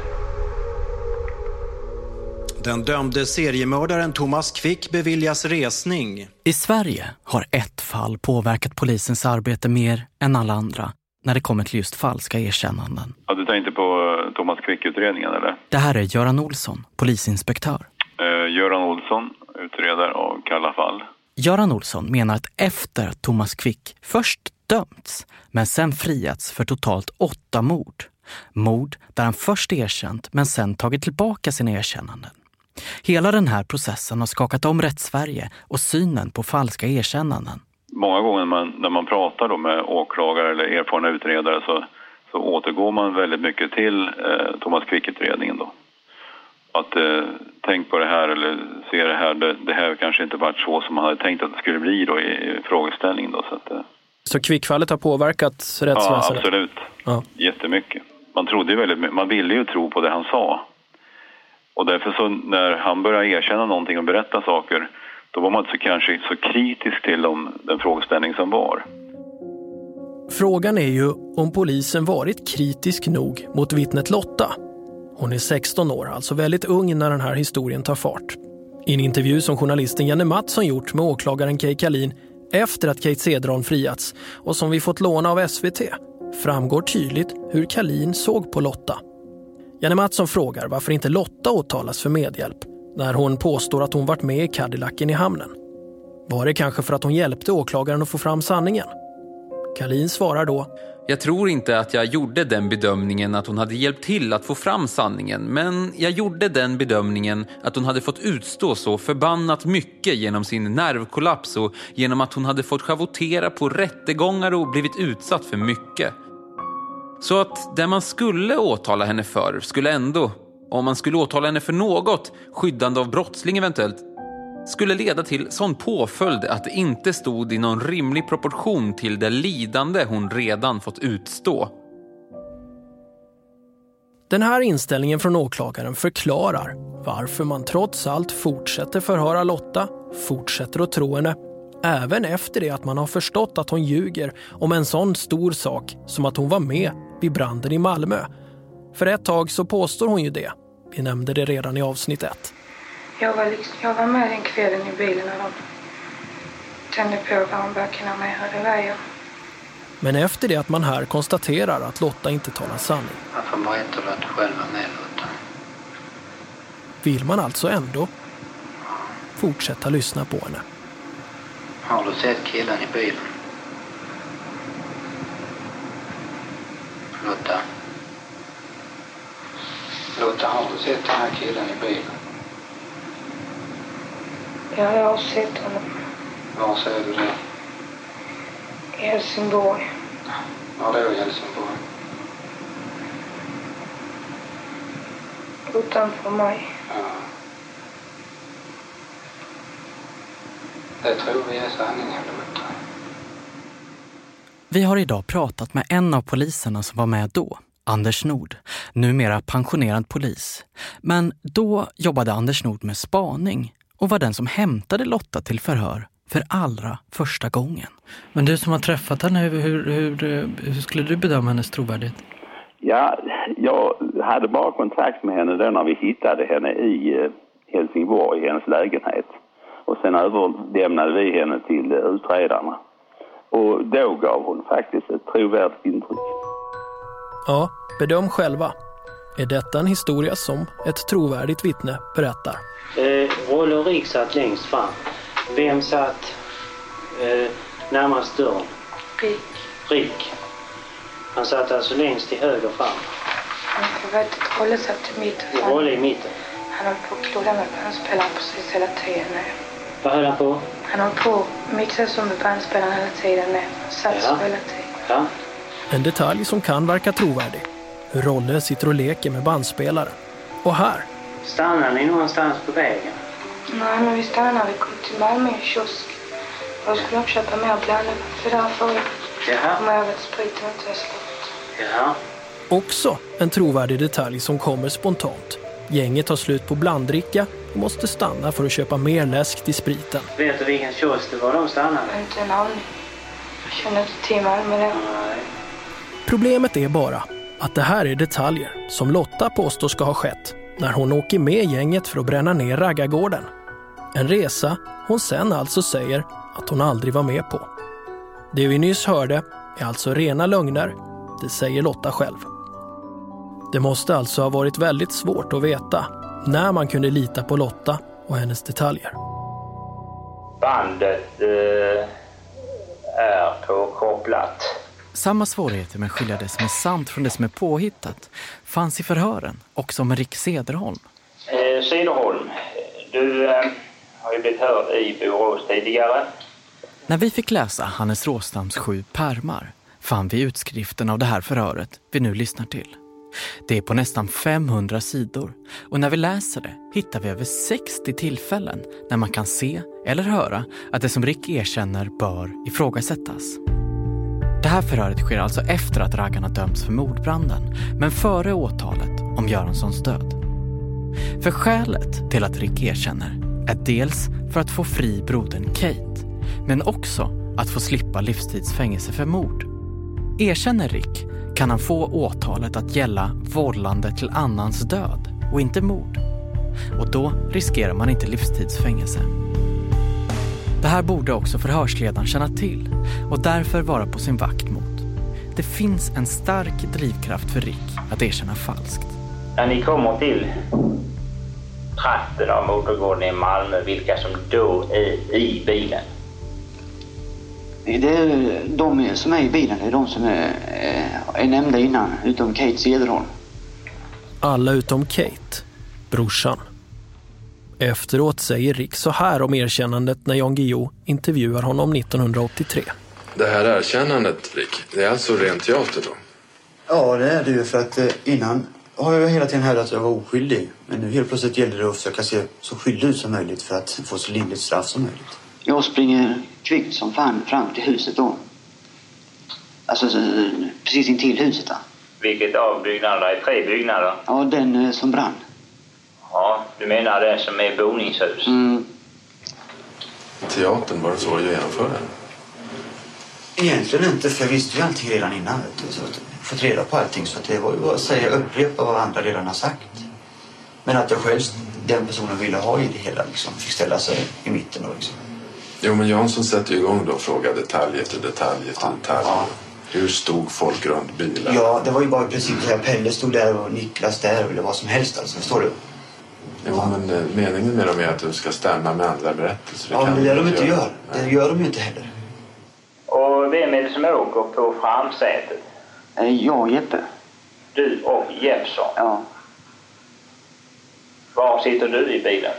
Den dömde seriemördaren Thomas Quick beviljas resning. I Sverige har ett fall påverkat polisens arbete mer än alla andra när det kommer till just falska erkännanden. Ja, du tänkte på eh, Thomas Quick-utredningen eller? Det här är Göran Olsson, polisinspektör. Göran Olsson, utredare av Kalla fall. Göran Olsson menar att efter Thomas Quick först dömts, men sen friats för totalt åtta mord. Mord där han först erkänt men sen tagit tillbaka sina erkännanden. Hela den här processen har skakat om rättssverige och synen på falska erkännanden. Många gånger när man, när man pratar med åklagare eller erfarna utredare så, så återgår man väldigt mycket till eh, Thomas Quick-utredningen då. Att eh, tänk på det här eller se det här, det, det här kanske inte varit så som man hade tänkt att det skulle bli då i, i frågeställningen då. Så, att, eh, Så kvickfallet har påverkat ja, rättsväsendet? absolut. Ja. Jättemycket. Man trodde ju väldigt man ville ju tro på det han sa. Och därför så när han började erkänna någonting och berätta saker, då var man inte så, kanske så kritisk till dem, den frågeställning som var. Frågan är ju om polisen varit kritisk nog mot vittnet Lotta. Hon är 16 år, alltså väldigt ung när den här historien tar fart. I en intervju som journalisten Janne Mattsson gjort med åklagaren Kay Kalin efter att Kate Cederholm friats och som vi fått låna av SVT framgår tydligt hur Kalin såg på Lotta. Janne Mattsson frågar varför inte Lotta åtalas för medhjälp när hon påstår att hon varit med i Cadillacen i hamnen. Var det kanske för att hon hjälpte åklagaren att få fram sanningen? Kalin svarar då Jag tror inte att jag gjorde den bedömningen att hon hade hjälpt till att få fram sanningen, men jag gjorde den bedömningen att hon hade fått utstå så förbannat mycket genom sin nervkollaps och genom att hon hade fått schavottera på rättegångar och blivit utsatt för mycket. Så att det man skulle åtala henne för skulle ändå, om man skulle åtala henne för något, skyddande av brottsling eventuellt, skulle leda till sån påföljd att det inte stod i någon rimlig proportion till det lidande hon redan fått utstå. Den här inställningen från åklagaren förklarar varför man trots allt fortsätter förhöra Lotta, fortsätter att tro henne, även efter det att man har förstått att hon ljuger om en sån stor sak som att hon var med vid branden i Malmö. För ett tag så påstår hon ju det. Vi nämnde det redan i avsnitt ett. Jag var, liksom, jag var med den kvällen i bilen när de tände på varmbacken där nere. Det var jag. Men efter det att man här konstaterar att Lotta inte talar sanning Varför berättar du att du själv var med Lotta? vill man alltså ändå fortsätta lyssna på henne. Har du sett killen i bilen? Lotta? Lotta, har du sett den här killen i bilen? Ja, jag har sett honom Var ser du det? i Helsingborg. Var då i Helsingborg? Utanför mig. Ja. Det tror vi är sanningen, Lotta. Vi har idag pratat med en av poliserna som var med då, Anders Nord, numera pensionerad polis. Men då jobbade Anders Nord med spaning och var den som hämtade Lotta till förhör för allra första gången. Men du som har träffat henne, hur, hur, hur, hur skulle du bedöma hennes trovärdighet? Ja, jag hade bara kontakt med henne då när vi hittade henne i eh, Helsingborg, i hennes lägenhet. Och sen överlämnade vi henne till eh, utredarna. Och då gav hon faktiskt ett trovärdigt intryck. Ja, bedöm själva. Är detta en historia som ett trovärdigt vittne berättar? Eh, Rolle och Rick satt längst fram. Vem satt eh, närmast dörren? Rick. Rick. Han satt alltså längst till höger fram. Jag vet att Rolle satt i mitten. Rolle i mitten. Han höll på att klodda med bandspelaren precis hela tiden. nu. Vad höll han på? Han höll på att mixa så med bandspelaren hela tiden. nu. Han satt så Ja. hela tiden. Ja. En detalj som kan verka trovärdig. Hur Rolle sitter och leker med bandspelaren. Och här, Stannade ni någonstans på vägen? Nej, men vi stannade när vi kom till Malmö i kiosk. Jag skulle köpa mer blandning. För därför Jaha. kom jag ihåg att spriten inte var slut. Ja. också en trovärdig detalj som kommer spontant. Gänget har slut på blanddricka och måste stanna för att köpa mer läsk till spriten. Vet du vilken kiosk det var de stannade? Inte en aning. Jag kände inte till Malmö då. Problemet är bara att det här är detaljer som Lotta påstår ska ha skett när hon åker med gänget för att bränna ner raggargården. En resa hon sen alltså säger att hon aldrig var med på. Det vi nyss hörde är alltså rena lögner, det säger Lotta själv. Det måste alltså ha varit väldigt svårt att veta när man kunde lita på Lotta och hennes detaljer. Bandet eh, är påkopplat. Samma svårigheter med att skilja det som är sant från det som är påhittat fanns i förhören, också med Rick Cederholm. Eh, Cederholm, du eh, har ju blivit hörd i Borås tidigare. När vi fick läsa Hannes Råstams sju pärmar fann vi utskriften av det här förhöret vi nu lyssnar till. Det är på nästan 500 sidor och när vi läser det hittar vi över 60 tillfällen när man kan se eller höra att det som Rick erkänner bör ifrågasättas. Det här förhöret sker alltså efter att raggarna dömts för mordbranden men före åtalet om Göranssons död. För skälet till att Rick erkänner är dels för att få fri brodern Kate men också att få slippa livstidsfängelse för mord. Erkänner Rick kan han få åtalet att gälla vållande till annans död och inte mord. Och då riskerar man inte livstidsfängelse. Det här borde också förhörsledaren känna till och därför vara på sin vakt mot. Det finns en stark drivkraft för Rick att erkänna falskt. När ni kommer till trakten av motorgården i Malmö, vilka som då är i bilen? Det är de som är i bilen, det är de som är, är nämnda innan, utom Kate Cederholm. Alla utom Kate, brorsan. Efteråt säger Rick så här om erkännandet när Jan Guillou intervjuar honom 1983. Det här erkännandet, Rick, det är alltså ren teater då? Ja, det är det ju för att eh, innan har jag hela tiden hävdat att jag var oskyldig. Men nu helt plötsligt gäller det att försöka se så skyldig ut som möjligt för att få så lindrigt straff som möjligt. Jag springer kvickt som fan fram till huset då. Alltså precis intill huset där. Vilket av byggnaderna? Är tre byggnader. Ja, den eh, som brann. Ja, du menar den som är boningshus? Mm. Teatern, var det så du genomförde den? Egentligen inte, för jag visste ju allting redan innan. Vet du, så fått reda på allting. Så att det var ju bara att säga, upprepa vad andra redan har sagt. Men att jag själv, den personen ville ha i det hela, liksom, fick ställa sig i mitten. Och liksom. Jo, men Jansson sätter ju igång då och frågar detalj efter detalj efter detalj. Hur stod folk runt bilen? Ja, det var ju bara i princip så här, Pelle stod där och Niklas där eller vad som helst alltså, förstår du? Jo, men eh, meningen med dem är att du ska stämma med andra berättelser. Ja, men det är de inte gör. Det gör de ju inte heller. Och vem är det som åker på framsätet? Eh, Jag och Jeppe. Du och Jeppsson? Ja. Var sitter du i bilen?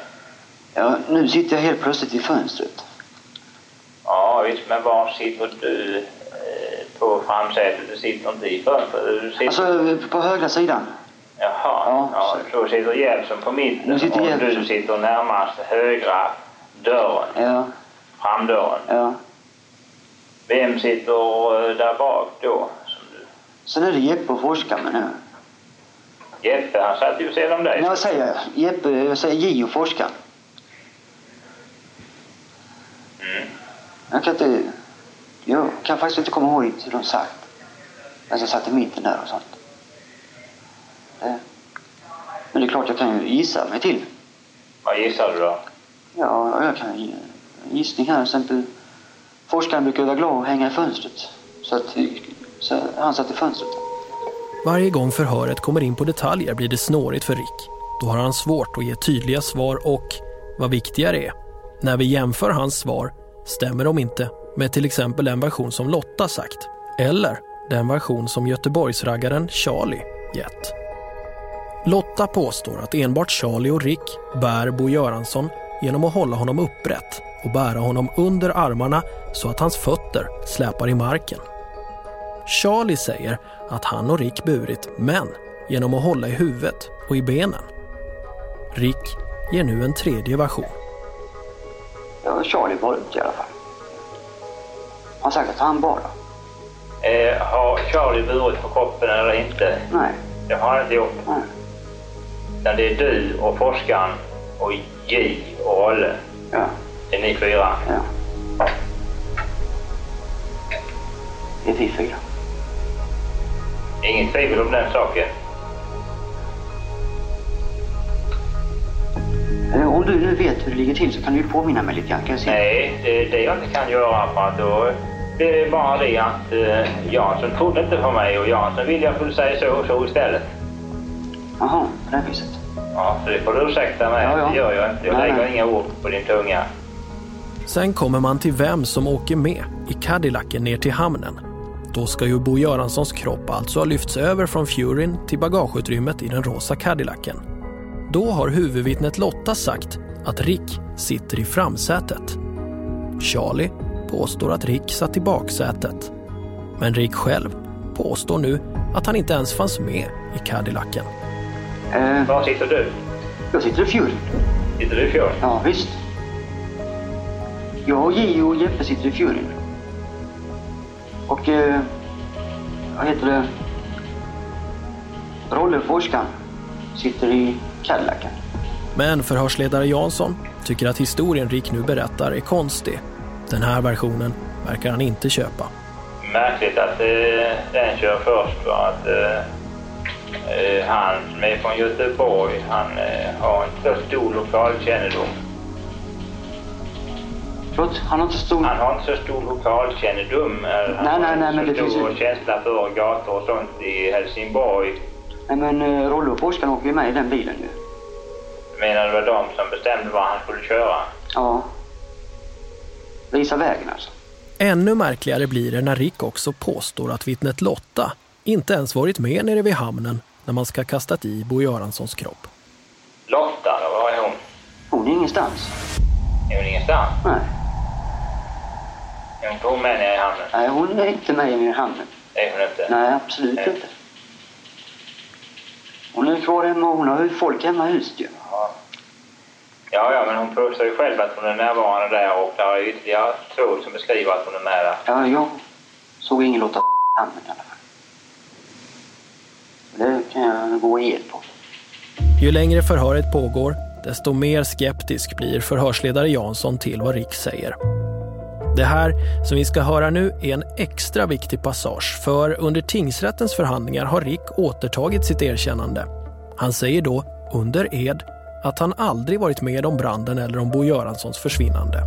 ja. Nu sitter jag helt plötsligt i fönstret. Ja, visst, men var sitter du eh, på framsätet? Du sitter inte i fönstret? Du sitter... Alltså på högra sidan. Jaha, ja, då sitter Jeppsson på mitten sitter och Jeppsson. du sitter närmast högra dörren, Ja. framdörren. Ja. Vem sitter eh, där bak då? Sen är det Jeppe och forskaren nu. Jeppe, han satt ju sedan dig. Nej, vad säger jag? Jeppe, jag säger J och forskaren. Mm. Jag kan inte... Jag kan faktiskt inte komma ihåg hur de sagt. Att jag satt i mitten där och sånt. Det. Men det är klart jag kan ju gissa mig till. Vad gissar du då? Ja, jag kan ge en gissning här. Till exempel, forskaren brukar vara glad att hänga i fönstret. Så att så han satt i fönstret. Varje gång förhöret kommer in på detaljer blir det snårigt för Rick. Då har han svårt att ge tydliga svar och, vad viktigare är, när vi jämför hans svar stämmer de inte med till exempel den version som Lotta sagt eller den version som Göteborgsraggaren Charlie gett. Lotta påstår att enbart Charlie och Rick bär Bo Göransson genom att hålla honom upprätt och bära honom under armarna så att hans fötter släpar i marken. Charlie säger att han och Rick burit män genom att hålla i huvudet och i benen. Rick ger nu en tredje version. Ja, Charlie bar ut i alla fall. Han sagt att han bar. Eh, har Charlie burit på kroppen eller inte? Nej. Det har han inte gjort. Nej. Utan det är du och forskaren och J och Olle. Ja. Det är ni fyra. Ja. Det är vi fyra. Inget tvivel om den saken. Om du nu vet hur det ligger till så kan du ju påminna mig lite grann. Kan jag se? Nej, det är det jag inte kan göra för att då det är bara det att eh, Jansson trodde inte på mig och Jansson ville jag skulle säga så och så istället. Jaha, på det viset. Ja, så det får du ursäkta mig. Ja, ja. Det gör jag inte. Jag Nej, lägger nej. inga ord på din tunga. Sen kommer man till vem som åker med i Cadillacen ner till hamnen. Då ska ju Bo Göranssons kropp alltså ha lyfts över från Furyn till bagageutrymmet i den rosa Cadillacen. Då har huvudvittnet Lotta sagt att Rick sitter i framsätet. Charlie påstår att Rick satt i baksätet. Men Rick själv påstår nu att han inte ens fanns med i Cadillacen. Eh. Var sitter du? Jag sitter i Furyn. Sitter du i Furyn? Ja, visst. Jag och Gio och Jeppe sitter i Furyn. Och, eh, vad heter det? Rolle, forskaren, sitter i Cadillacen. Men förhörsledare Jansson tycker att historien Rick nu berättar är konstig. Den här versionen verkar han inte köpa. Märkligt att eh, den kör först för att eh, han som är från Göteborg, han eh, har inte så stor lokalkännedom. Förlåt? Han har inte så stor... Han har inte så stor lokalkännedom. eh, Han Nej, nej, nej, men så det finns stor ju- känsla för gator och sånt i Helsingborg. Nej, men eh, Rolle och forskaren åker ju med i den bilen ju. Menar det var de som bestämde vad han skulle köra? Ja. Visa vägen alltså. Ännu märkligare blir det när Rick också påstår att vittnet Lotta inte ens varit med nere vid hamnen när man ska kastat i Bo Göranssons kropp. Lotta, då, var är hon? Hon är ingenstans. Är hon ingenstans? Nej. Är hon inte hon med nere i hamnen? Nej, hon är inte med i hamnen. Är hon inte? Nej, absolut Nej. inte. Hon är kvar hemma. Hon har ju folk hemma i huset ju. Ja, ja, men hon påstår ju själv att hon är närvarande där och det är ytterligare två som beskriver att hon är med där. Ja, jag såg ingen låta i hamnen i alla fall. Det kan jag gå i på. Ju längre förhöret pågår, desto mer skeptisk blir förhörsledare Jansson till vad Rick säger. Det här som vi ska höra nu är en extra viktig passage för under tingsrättens förhandlingar har Rick återtagit sitt erkännande. Han säger då, under ed, att han aldrig varit med om branden eller om Bo Göranssons försvinnande.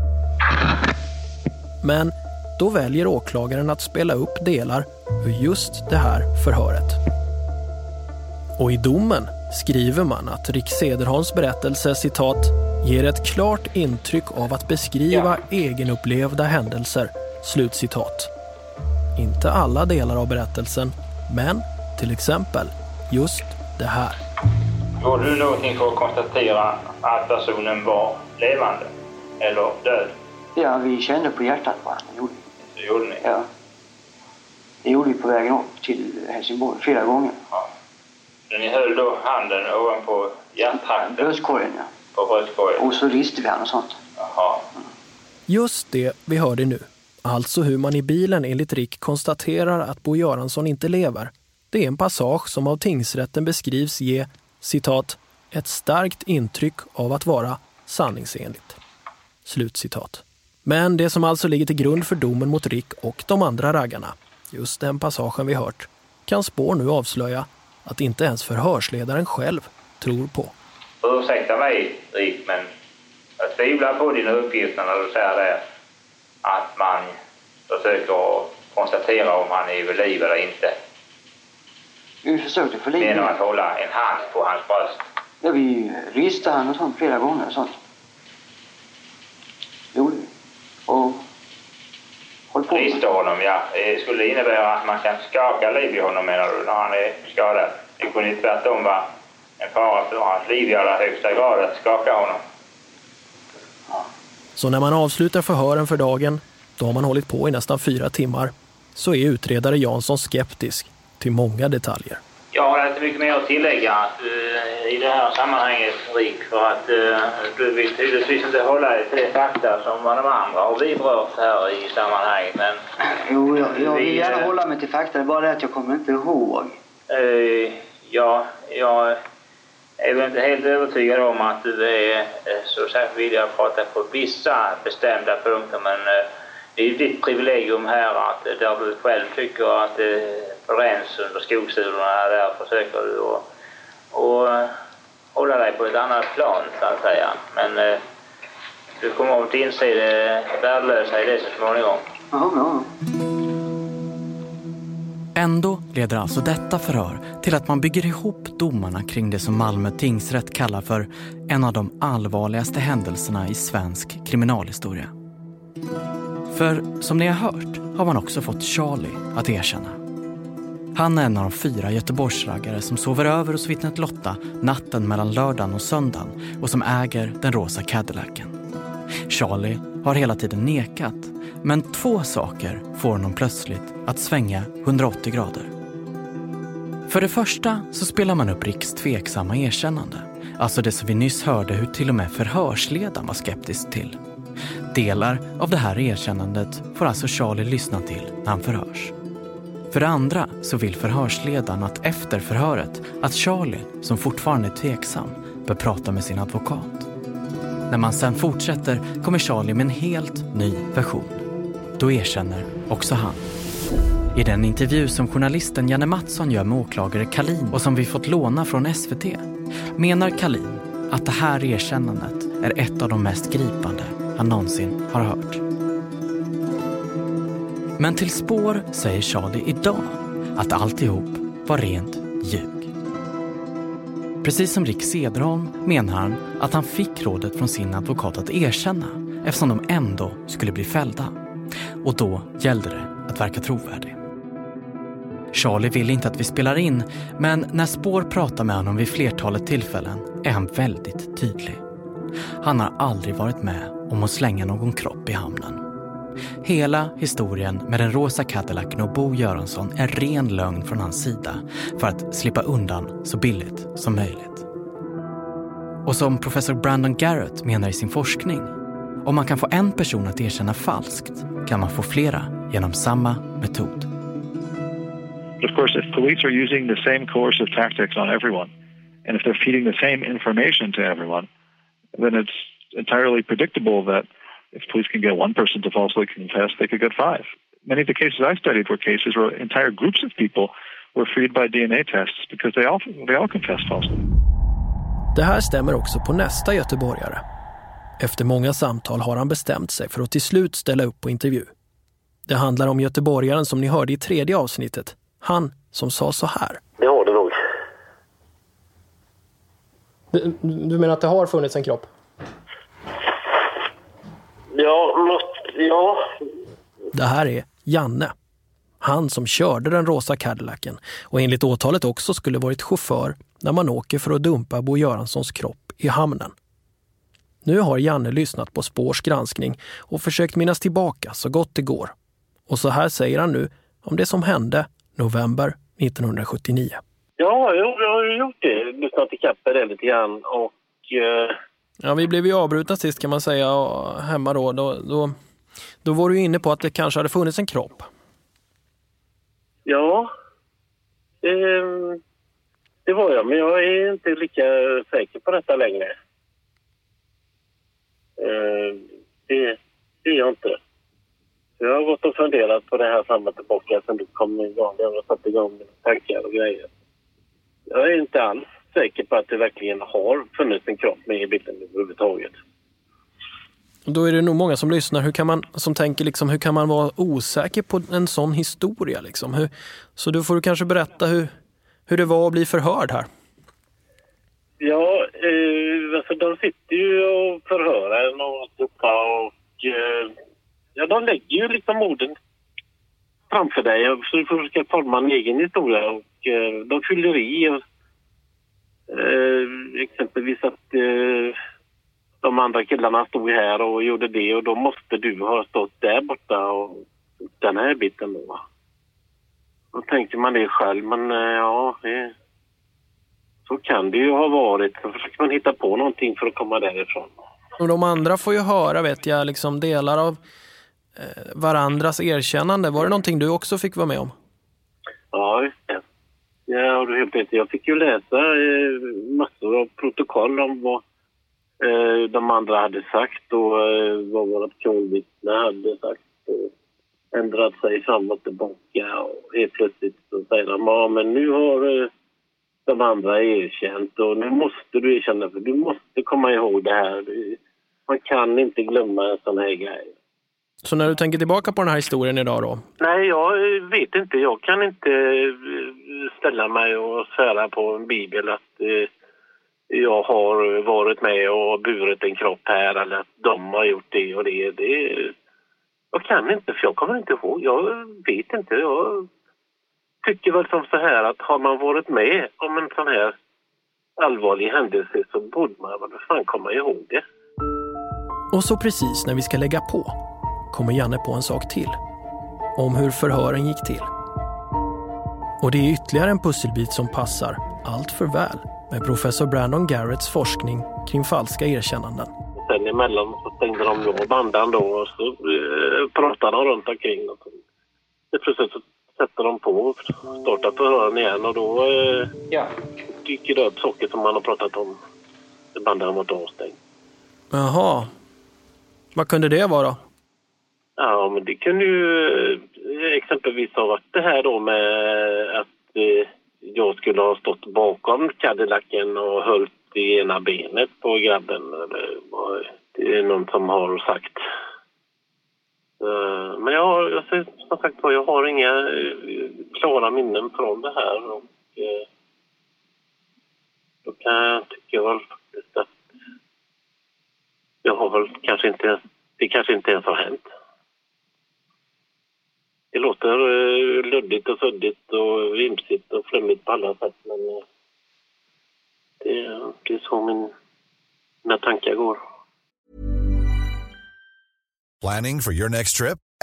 Men då väljer åklagaren att spela upp delar ur just det här förhöret. Och i domen skriver man att Rick Sederholms berättelse citat ger ett klart intryck av att beskriva egenupplevda händelser. Slutcitat. Inte alla delar av berättelsen, men till exempel just det här. Gjorde du någonting för att konstatera att personen var levande eller död? Ja, vi kände på hjärtat på vi. Det gjorde ni? Ja. Det gjorde vi på vägen upp till Helsingborg flera gånger. Så ni höll då handen ovanpå hjärttrakten? Bröstkorgen, ja. På bröstkorgen? Och så riste vi han och sånt. Jaha. Just det vi hörde nu, alltså hur man i bilen enligt Rick konstaterar att Bo Göransson inte lever. Det är en passage som av tingsrätten beskrivs ge, citat, ett starkt intryck av att vara sanningsenligt. Slutcitat. Men det som alltså ligger till grund för domen mot Rick och de andra raggarna, just den passagen vi hört, kan spår nu avslöja att inte ens förhörsledaren själv tror på. Ursäkta mig, Rick, men jag tvivlar på dina uppgifter när du säger det. Att man försöker konstatera om han är vid liv eller inte. Vi försökte få liv Genom att hålla en hand på hans bröst. Ja, vi han och sånt flera gånger och sånt. Det gjorde vi. Och håll på. Rista honom, ja. Det skulle innebära att man kan skaka liv i honom, menar du, när han är skadad. Det kunde ju tvärtom vara en fara för hans liv i allra högsta grad att skaka honom. Så när man avslutar förhören för dagen, då har man hållit på i nästan fyra timmar, så är utredare Jansson skeptisk till många detaljer. Jag har inte mycket mer att tillägga att, eh, i det här sammanhanget, Rick, för att eh, du vill tydligtvis inte hålla dig till fakta som de andra har vidrört här i sammanhanget. Men (clears throat) Jo, jag, jag vill Vi, gärna eh, hålla mig till fakta. Det är bara det att jag kommer inte ihåg. ja, jag är väl inte helt övertygad om att du är så särskilt villig att prata på vissa bestämda punkter, men det är ju ditt privilegium här att eh, där du själv tycker att det bränns under skosulorna, där försöker du att och, eh, hålla dig på ett annat plan, så att säga. Men eh, du kommer att inse det värdelösa i det så småningom. Ja, ja. Ändå leder alltså detta förhör till att man bygger ihop domarna kring det som Malmö tingsrätt kallar för en av de allvarligaste händelserna i svensk kriminalhistoria. För som ni har hört har man också fått Charlie att erkänna. Han är en av de fyra Göteborgsraggare som sover över hos vittnet Lotta natten mellan lördagen och söndagen och som äger den rosa Cadillacen. Charlie har hela tiden nekat, men två saker får honom plötsligt att svänga 180 grader. För det första så spelar man upp Ricks tveksamma erkännande. Alltså det som vi nyss hörde hur till och med förhörsledaren var skeptisk till. Delar av det här erkännandet får alltså Charlie lyssna till när han förhörs. För det andra så vill förhörsledaren att efter förhöret att Charlie, som fortfarande är tveksam, bör prata med sin advokat. När man sen fortsätter kommer Charlie med en helt ny version. Då erkänner också han. I den intervju som journalisten Janne Mattsson gör med åklagare Kalin och som vi fått låna från SVT menar Kalin att det här erkännandet är ett av de mest gripande han någonsin har hört. Men till spår säger Charlie idag att alltihop var rent ljug. Precis som Rick Cederholm menar han att han fick rådet från sin advokat att erkänna eftersom de ändå skulle bli fällda. Och då gällde det att verka trovärdig. Charlie vill inte att vi spelar in, men när Spår pratar med honom vid flertalet tillfällen är han väldigt tydlig. Han har aldrig varit med om att slänga någon kropp i hamnen. Hela historien med den rosa Cadillacen och Bo Göransson är ren lögn från hans sida för att slippa undan så billigt som möjligt. Och som professor Brandon Garrett menar i sin forskning, om man kan få en person att erkänna falskt kan man få flera genom samma metod. But of course, if police are using the same coercive tactics on everyone, and if they're feeding the same information to everyone, then it's entirely predictable that if police can get one person to falsely confess, they could get five. Many of the cases I studied were cases where entire groups of people were freed by DNA tests because they all, they all confessed falsely. Det här stämmer också på nästa göteborgare. Efter många samtal har han bestämt sig för att till slut ställa upp på intervju. Det handlar om göteborgaren som ni hörde i tredje avsnittet. Han som sa så här. Det har det nog. Du, du menar att det har funnits en kropp? Ja, något, ja. Det här är Janne. Han som körde den rosa Cadillacen och enligt åtalet också skulle varit chaufför när man åker för att dumpa Bo Göranssons kropp i hamnen. Nu har Janne lyssnat på Spårs granskning och försökt minnas tillbaka så gott det går. Och så här säger han nu om det som hände november 1979. Ja, jag, jag har gjort det. Lyssnat ikapp det lite grann och... Eh, Ja, vi blev ju avbrutna sist kan man säga hemma då. Då, då. då var du inne på att det kanske hade funnits en kropp. ja. Eh, det var jag, men jag är inte lika säker på detta längre. Eh, det, det är jag inte. Jag har gått och funderat på det här fram och tillbaka sen du kom igång. Jag har satt igång mina tankar och grejer. Jag är inte alls säker på att det verkligen har funnits en kropp med i bilden överhuvudtaget. Då är det nog många som lyssnar hur kan man, som tänker liksom, hur kan man vara osäker på en sån historia? Liksom? Hur, så då får du kanske berätta hur, hur det var att bli förhörd här. Ja, eh, alltså de sitter ju och förhör en och alltihopa och eh, ja, de lägger ju liksom orden framför dig och så du får försöka forma en egen historia och eh, de fyller i. Och, eh, exempelvis att eh, de andra killarna stod här och gjorde det och då måste du ha stått där borta och den här biten då. Då tänker man det själv, men eh, ja, det, så kan det ju ha varit. Så försöker man hitta på någonting för att komma därifrån. Och de andra får ju höra, vet jag, liksom delar av eh, varandras erkännande. Var det någonting du också fick vara med om? Ja, just det. Ja, du helt rätt. Jag fick ju läsa eh, massor av protokoll om vad eh, de andra hade sagt och eh, vad vårt kronvittne hade sagt. Och ändrat sig fram och tillbaka och helt plötsligt så säger de ja men nu har eh, de andra erkänt och nu måste du erkänna för du måste komma ihåg det här. Du, man kan inte glömma en sån här grej. Så när du tänker tillbaka på den här historien idag då? Nej, jag vet inte. Jag kan inte eh, ställa mig och svära på en bibel att eh, jag har varit med och burit en kropp här eller att de har gjort det och det. Det, Jag kan inte, för jag kommer inte ihåg. Jag vet inte. Jag tycker väl som så här att har man varit med om en sån här allvarlig händelse så borde man väl fan komma ihåg det. Och så precis när vi ska lägga på kommer Janne på en sak till. Om hur förhören gick till. Och det är ytterligare en pusselbit som passar allt för väl med professor Brandon Garretts forskning kring falska erkännanden. Sen emellan så stängde de av bandan då och så eh, pratade de runt omkring. Och så, plötsligt så sätter de på och startar förhören igen och då eh, ja. dyker det upp saker som man har pratat om. Banden har varit avstängd. Jaha. Vad kunde det vara? Ja, men det kunde ju eh, exempelvis ha varit det här då med att eh, jag skulle ha stått bakom Cadillacen och höll i ena benet på grabben. Det är någon som har sagt. Men jag har, jag säger som sagt var, jag har inga eh, klara minnen från det här. Och, då kan jag tycka väl faktiskt att jag har väl kanske inte, det kanske inte ens har hänt. Det låter eh, luddigt och suddigt och vimsigt och flummigt på alla sätt men eh, det, det är så min, mina tankar går. Planning for your next trip?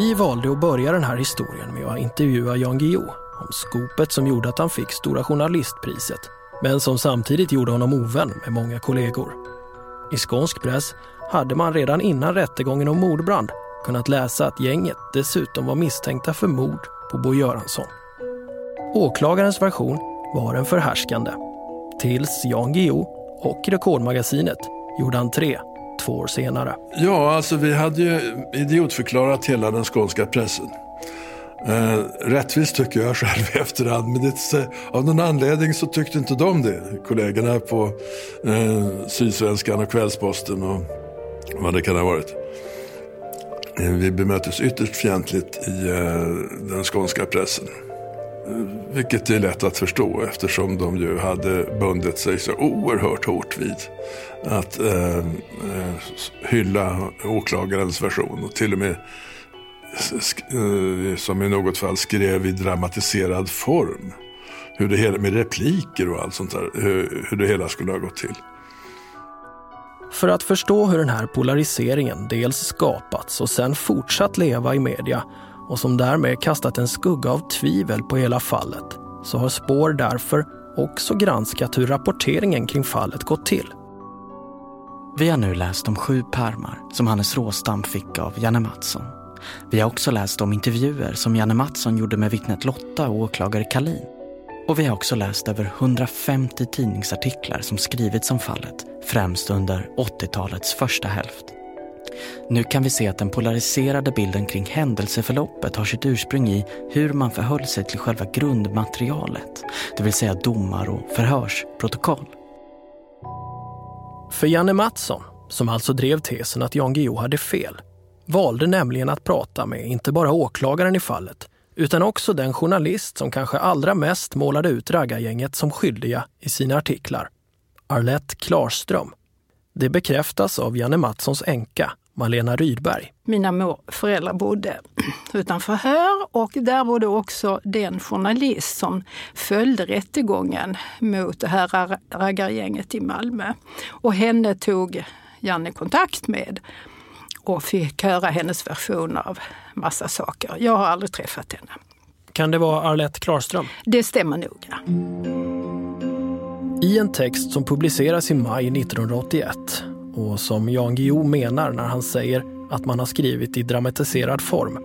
Vi valde att börja den här historien med att intervjua Jan Guillou om skopet som gjorde att han fick Stora Journalistpriset men som samtidigt gjorde honom ovän med många kollegor. I skånsk press hade man redan innan rättegången om mordbrand kunnat läsa att gänget dessutom var misstänkta för mord på Bo Göransson. Åklagarens version var den förhärskande. Tills Jan Guillou och Rekordmagasinet gjorde entré två år senare. Ja, alltså vi hade ju idiotförklarat hela den skånska pressen. Eh, rättvist tycker jag själv i efterhand, men det, av någon anledning så tyckte inte de det. Kollegorna på eh, Sydsvenskan och Kvällsposten och vad det kan ha varit. Eh, vi bemöttes ytterst fientligt i eh, den skånska pressen. Vilket är lätt att förstå eftersom de ju hade bundit sig så oerhört hårt vid att eh, eh hylla åklagarens version och till och med eh, som i något fall skrev i dramatiserad form. Hur det hela, med repliker och allt sånt där, hur, hur det hela skulle ha gått till. För att förstå hur den här polariseringen dels skapats och sen fortsatt leva i media och som därmed kastat en skugga av tvivel på hela fallet så har Spår därför också granskat hur rapporteringen kring fallet gått till. Vi har nu läst om sju pärmar som Hannes Råstam fick av Janne Mattsson. Vi har också läst om intervjuer som Janne Mattsson gjorde med vittnet Lotta och åklagare Kalin. Och vi har också läst över 150 tidningsartiklar som skrivits om fallet, främst under 80-talets första hälft. Nu kan vi se att den polariserade bilden kring händelseförloppet har sitt ursprung i hur man förhöll sig till själva grundmaterialet, det vill säga domar och förhörsprotokoll. För Janne Mattsson, som alltså drev tesen att Jan Guillou hade fel, valde nämligen att prata med inte bara åklagaren i fallet, utan också den journalist som kanske allra mest målade ut raggargänget som skyldiga i sina artiklar, Arlette Klarström. Det bekräftas av Janne Mattssons änka, Malena Rydberg. Mina föräldrar bodde (clears throat) utanför här och där bodde också den journalist som följde rättegången mot det här ra- raggargänget i Malmö. Och henne tog Janne kontakt med och fick höra hennes version av massa saker. Jag har aldrig träffat henne. Kan det vara Arlette Klarström? Det stämmer nog, ja. I en text som publiceras i maj 1981 och som Jan Guillou menar när han säger att man har skrivit i dramatiserad form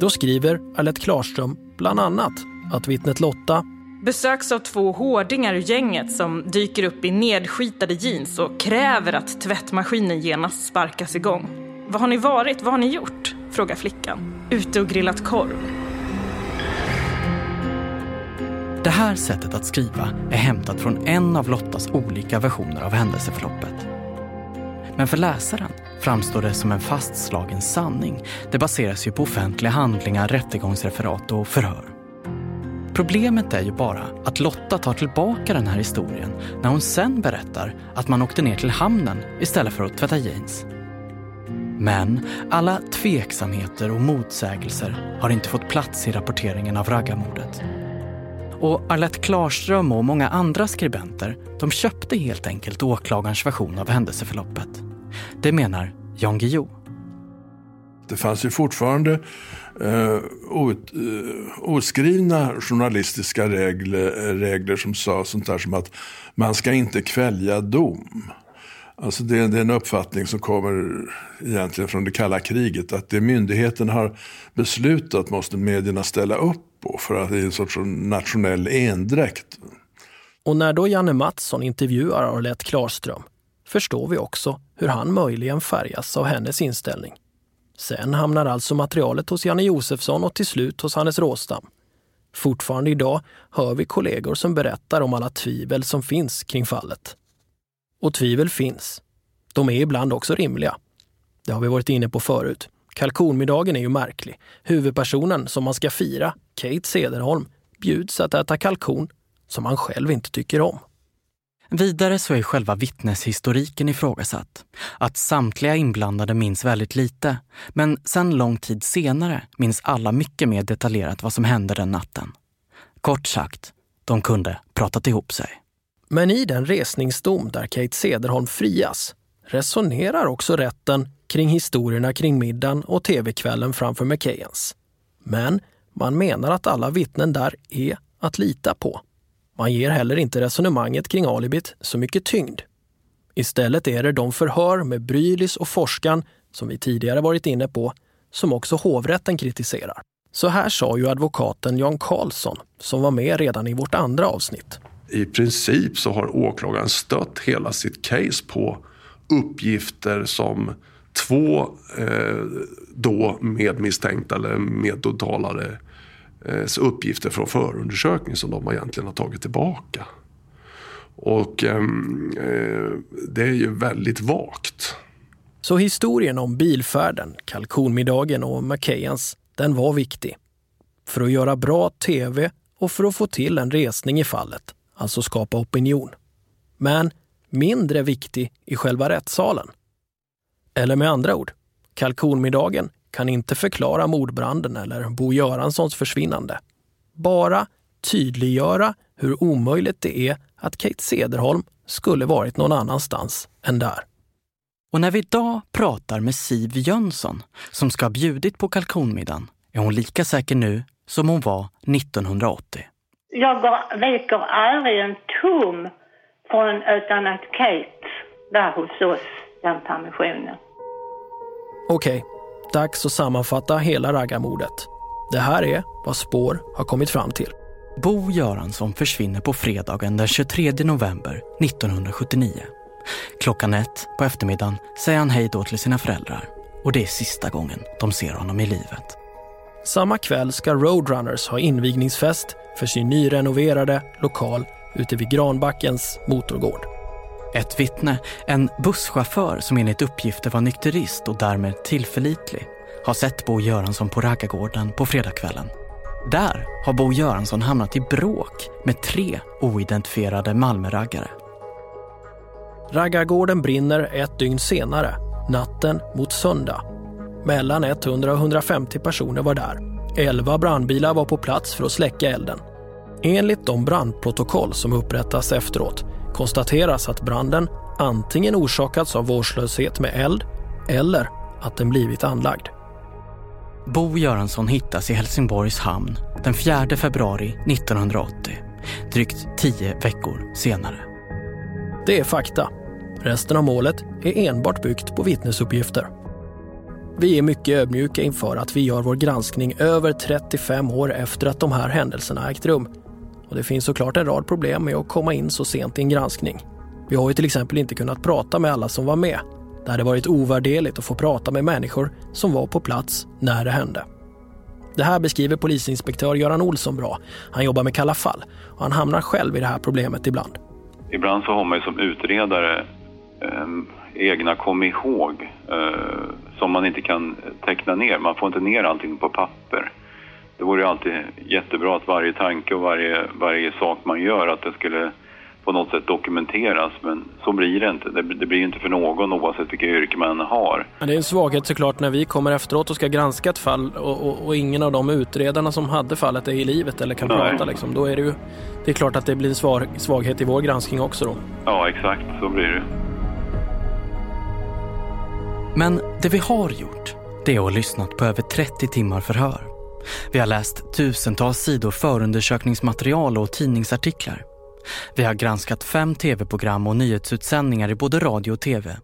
Då skriver Alette Klarström bland annat att vittnet Lotta besöks av två hårdingar ur gänget som dyker upp i nedskitade jeans och kräver att tvättmaskinen genast sparkas igång. Vad har ni varit? Vad har ni gjort? frågar flickan. Ute och grillat korv. Det här sättet att skriva är hämtat från en av Lottas olika versioner av händelseförloppet. Men för läsaren framstår det som en fastslagen sanning. Det baseras ju på offentliga handlingar, rättegångsreferat och förhör. Problemet är ju bara att Lotta tar tillbaka den här historien när hon sen berättar att man åkte ner till hamnen istället för att tvätta jeans. Men alla tveksamheter och motsägelser har inte fått plats i rapporteringen av raggarmordet. Och Arlette Klarström och många andra skribenter de köpte helt enkelt åklagarens version av händelseförloppet. Det menar Jan Guillou. Det fanns ju fortfarande eh, out, eh, oskrivna journalistiska regler, regler som sa sånt där som att man ska inte kvälja dom. Alltså det, det, är en uppfattning som kommer egentligen från det kalla kriget. Att det myndigheten har beslutat måste medierna ställa upp på för att det är en sorts nationell endräkt. Och när då Janne Mattsson intervjuar Arlette Klarström förstår vi också hur han möjligen färgas av hennes inställning. Sen hamnar alltså materialet hos Janne Josefsson och till slut hos Hannes Råstam. Fortfarande idag hör vi kollegor som berättar om alla tvivel som finns kring fallet. Och tvivel finns. De är ibland också rimliga. Det har vi varit inne på förut. Kalkonmiddagen är ju märklig. Huvudpersonen som man ska fira, Kate Cederholm, bjuds att äta kalkon som han själv inte tycker om. Vidare så är själva vittneshistoriken ifrågasatt. Att samtliga inblandade minns väldigt lite, men sen lång tid senare minns alla mycket mer detaljerat vad som hände den natten. Kort sagt, de kunde pratat ihop sig. Men i den resningsdom där Kate Cederholm frias resonerar också rätten kring historierna kring middagen och tv-kvällen framför McKeyens. Men man menar att alla vittnen där är att lita på. Man ger heller inte resonemanget kring alibit så mycket tyngd. Istället är det de förhör med Brylis och forskan som vi tidigare varit inne på, som också hovrätten kritiserar. Så här sa ju advokaten Jan Karlsson, som var med redan i vårt andra avsnitt. I princip så har åklagaren stött hela sitt case på uppgifter som två eh, då medmisstänkta eller medåtalade Eh, Eh, uppgifter från förundersökning som de egentligen har tagit tillbaka. Och ehm, eh, det är ju väldigt vagt. Så historien om bilfärden, kalkonmiddagen och McKeyans, den var viktig. För att göra bra tv och för att få till en resning i fallet, alltså skapa opinion. Men mindre viktig i själva rättssalen. Eller med andra ord, kalkonmiddagen kan inte förklara mordbranden eller Bo Göranssons försvinnande. Bara tydliggöra hur omöjligt det är att Kate Cederholm skulle varit någon annanstans än där. Och när vi idag pratar med Siv Jönsson, som ska ha bjudit på kalkonmiddagen, är hon lika säker nu som hon var 1980. Jag går, veker aldrig en tum från utan att Kate var hos oss den permissionen. Okej, okay. Dags att sammanfatta hela raggarmordet. Det här är vad Spår har kommit fram till. Bo Göransson försvinner på fredagen den 23 november 1979. Klockan ett på eftermiddagen säger han hej då till sina föräldrar och det är sista gången de ser honom i livet. Samma kväll ska Roadrunners ha invigningsfest för sin nyrenoverade lokal ute vid Granbackens motorgård. Ett vittne, en busschaufför som enligt uppgifter var nykterist och därmed tillförlitlig, har sett Bo Göransson på raggargården på fredagskvällen. Där har Bo Göransson hamnat i bråk med tre oidentifierade Malmöraggare. Raggargården brinner ett dygn senare, natten mot söndag. Mellan 100 och 150 personer var där. Elva brandbilar var på plats för att släcka elden. Enligt de brandprotokoll som upprättas efteråt konstateras att branden antingen orsakats av vårdslöshet med eld eller att den blivit anlagd. Bo Göransson hittas i Helsingborgs hamn den 4 februari 1980, drygt tio veckor senare. Det är fakta. Resten av målet är enbart byggt på vittnesuppgifter. Vi är mycket ödmjuka inför att vi gör vår granskning över 35 år efter att de här händelserna ägt rum. Och det finns såklart en rad problem med att komma in så sent i en granskning. Vi har ju till exempel inte kunnat prata med alla som var med. Det hade varit ovärderligt att få prata med människor som var på plats när det hände. Det här beskriver polisinspektör Göran Olsson bra. Han jobbar med Kalla fall och han hamnar själv i det här problemet ibland. Ibland så har man ju som utredare eh, egna kom ihåg eh, som man inte kan teckna ner. Man får inte ner allting på papper. Det vore ju alltid jättebra att varje tanke och varje, varje sak man gör att det skulle på något sätt dokumenteras. Men så blir det inte. Det, det blir inte för någon oavsett vilka yrke man har. Det är en svaghet såklart när vi kommer efteråt och ska granska ett fall och, och, och ingen av de utredarna som hade fallet är i livet eller kan Nej. prata. Liksom. Då är det ju det är klart att det blir en svag, svaghet i vår granskning också då. Ja, exakt. Så blir det. Men det vi har gjort, det är att ha lyssnat på över 30 timmar förhör. Vi har läst tusentals sidor förundersökningsmaterial och tidningsartiklar. Vi har granskat fem tv-program och nyhetsutsändningar i både radio och tv.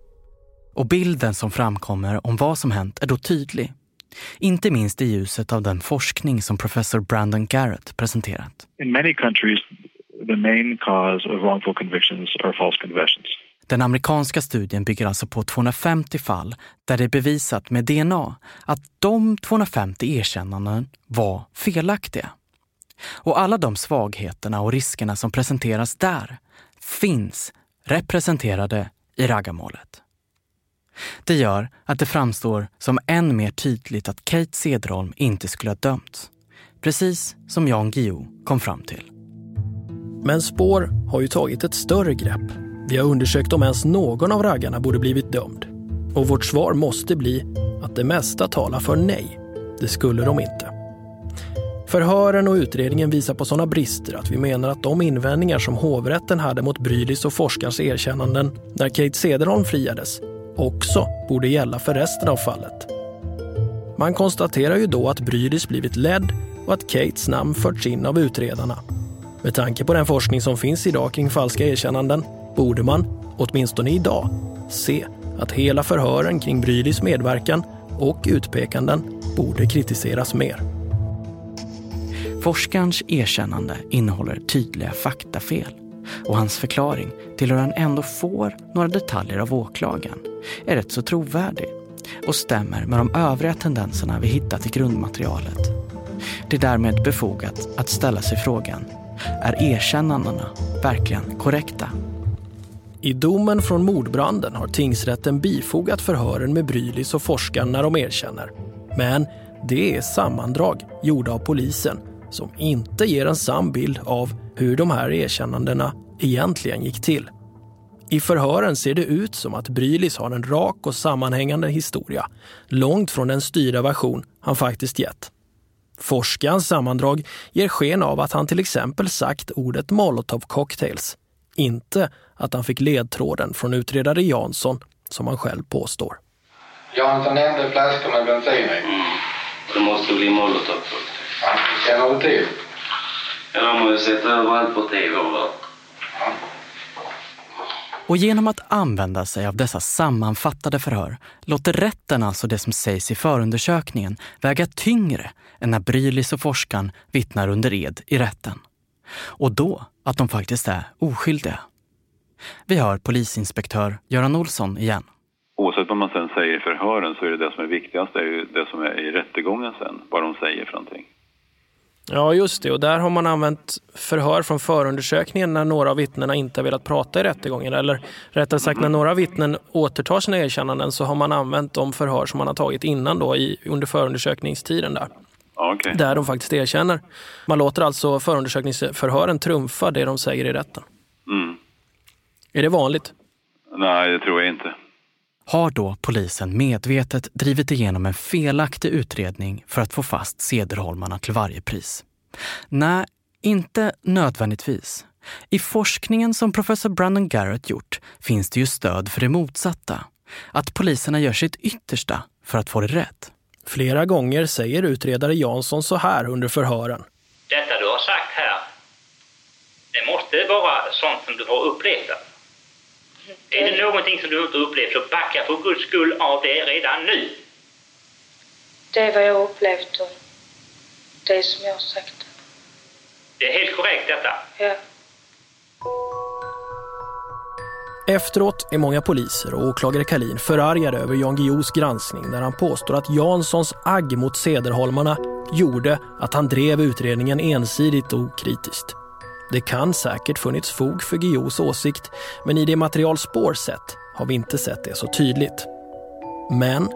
Och bilden som framkommer om vad som hänt är då tydlig. Inte minst i ljuset av den forskning som professor Brandon Garrett presenterat. In many countries the main cause of wrongful convictions are false confessions. Den amerikanska studien bygger alltså på 250 fall där det är bevisat med DNA att de 250 erkännanden var felaktiga. Och alla de svagheterna och riskerna som presenteras där finns representerade i raggarmålet. Det gör att det framstår som än mer tydligt att Kate Cederholm inte skulle ha dömts. Precis som Jan Guillou kom fram till. Men spår har ju tagit ett större grepp. Vi har undersökt om ens någon av raggarna borde blivit dömd. Och vårt svar måste bli att det mesta talar för nej. Det skulle de inte. Förhören och utredningen visar på sådana brister att vi menar att de invändningar som hovrätten hade mot Brydis och forskarens erkännanden när Kate Cederholm friades också borde gälla för resten av fallet. Man konstaterar ju då att Brydis blivit ledd och att Kates namn förts in av utredarna. Med tanke på den forskning som finns idag kring falska erkännanden borde man, åtminstone idag, se att hela förhören kring Brydis medverkan och utpekanden borde kritiseras mer. Forskarens erkännande innehåller tydliga faktafel och hans förklaring till hur han ändå får några detaljer av åklagaren är rätt så trovärdig och stämmer med de övriga tendenserna vi hittat i grundmaterialet. Det är därmed befogat att ställa sig frågan, är erkännandena verkligen korrekta? I domen från mordbranden har tingsrätten bifogat förhören med Brylis och forskaren när de erkänner. Men det är sammandrag gjorda av polisen som inte ger en sann bild av hur de här erkännandena egentligen gick till. I förhören ser det ut som att Brylis har en rak och sammanhängande historia, långt från den styrda version han faktiskt gett. Forskarens sammandrag ger sken av att han till exempel sagt ordet molotov cocktails, inte att han fick ledtråden från utredare Jansson, som han själv påstår. Jansson nämnde flaskor med bensin i. Mm. Det måste bli molotov Ja, känner du till? Ja, de har ju sett överallt på tv och Och genom att använda sig av dessa sammanfattade förhör låter rätten alltså det som sägs i förundersökningen väga tyngre än när Brylis och forskaren vittnar under ed i rätten. Och då att de faktiskt är oskyldiga. Vi hör polisinspektör Göran Olsson igen. Oavsett vad man sen säger i förhören så är det det som är viktigast, det är ju det som är i rättegången sen, vad de säger för någonting. Ja, just det. Och där har man använt förhör från förundersökningen när några av vittnena inte har velat prata i rättegången. Eller rättare sagt, när några vittnen återtar sina erkännanden så har man använt de förhör som man har tagit innan då i, under förundersökningstiden där. Okay. Där de faktiskt erkänner. Man låter alltså förundersökningsförhören trumfa det de säger i rätten. Är det vanligt? Nej, det tror jag inte. Har då polisen medvetet drivit igenom en felaktig utredning för att få fast Cederholmarna till varje pris? Nej, inte nödvändigtvis. I forskningen som professor Brandon Garrett gjort finns det ju stöd för det motsatta. Att poliserna gör sitt yttersta för att få det rätt. Flera gånger säger utredare Jansson så här under förhören. Detta du har sagt här, det måste vara sånt som du har upplevt. Är det någonting som du inte upplevt så backa för guds skull av det redan nu. Det är vad jag upplevt och det som jag har sagt. Det är helt korrekt detta. Ja. Efteråt är många poliser och åklagare Kalin förargade över Jan Guillous granskning där han påstår att Janssons agg mot Sederholmarna gjorde att han drev utredningen ensidigt och okritiskt. Det kan säkert funnits fog för Guillous åsikt men i det material spår sett har vi inte sett det så tydligt. Men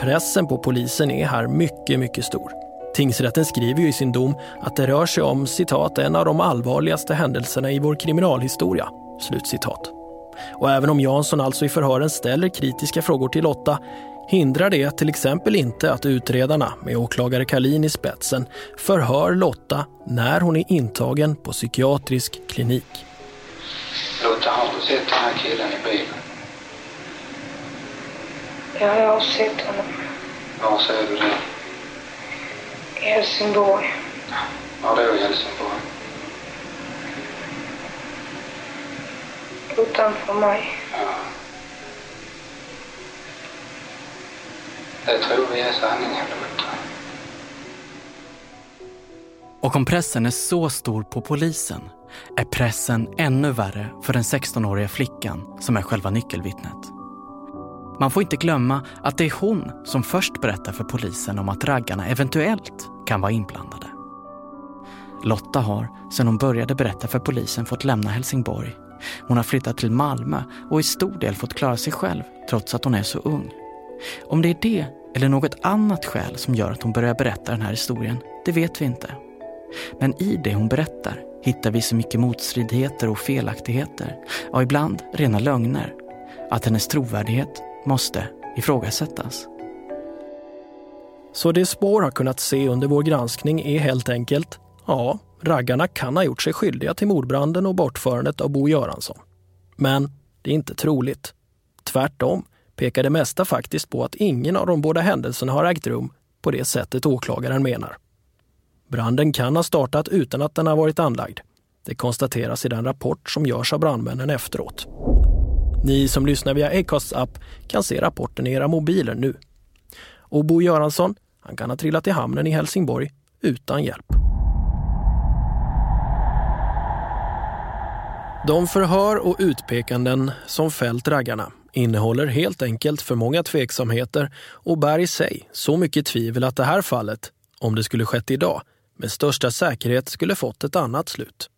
pressen på polisen är här mycket, mycket stor. Tingsrätten skriver ju i sin dom att det rör sig om citat en av de allvarligaste händelserna i vår kriminalhistoria. Slutcitat. Och även om Jansson alltså i förhören ställer kritiska frågor till Lotta hindrar det till exempel inte att utredarna med åklagare Kalin i spetsen förhör Lotta när hon är intagen på psykiatrisk klinik. Lotta, har du sett den här killen i bilen? Ja, jag har sett honom Var ser du det? i Helsingborg. Ja, det är i Helsingborg. Utanför mig. Ja. Det tror vi är sanningen, Och om pressen är så stor på polisen är pressen ännu värre för den 16-åriga flickan som är själva nyckelvittnet. Man får inte glömma att det är hon som först berättar för polisen om att raggarna eventuellt kan vara inblandade. Lotta har, sedan hon började berätta för polisen, fått lämna Helsingborg. Hon har flyttat till Malmö och i stor del fått klara sig själv trots att hon är så ung. Om det är det eller något annat skäl som gör att hon börjar berätta den här historien, det vet vi inte. Men i det hon berättar hittar vi så mycket motstridigheter och felaktigheter, och ibland rena lögner, att hennes trovärdighet måste ifrågasättas. Så det spår har kunnat se under vår granskning är helt enkelt, ja, raggarna kan ha gjort sig skyldiga till mordbranden och bortförandet av Bo Göransson. Men det är inte troligt. Tvärtom pekar det mesta faktiskt på att ingen av de båda händelserna har ägt rum på det sättet åklagaren menar. Branden kan ha startat utan att den har varit anlagd. Det konstateras i den rapport som görs av brandmännen efteråt. Ni som lyssnar via Acasts app kan se rapporten i era mobiler nu. Och Bo Göransson, han kan ha trillat i hamnen i Helsingborg utan hjälp. De förhör och utpekanden som fällt raggarna innehåller helt enkelt för många tveksamheter och bär i sig så mycket tvivel att det här fallet, om det skulle skett idag, med största säkerhet skulle fått ett annat slut.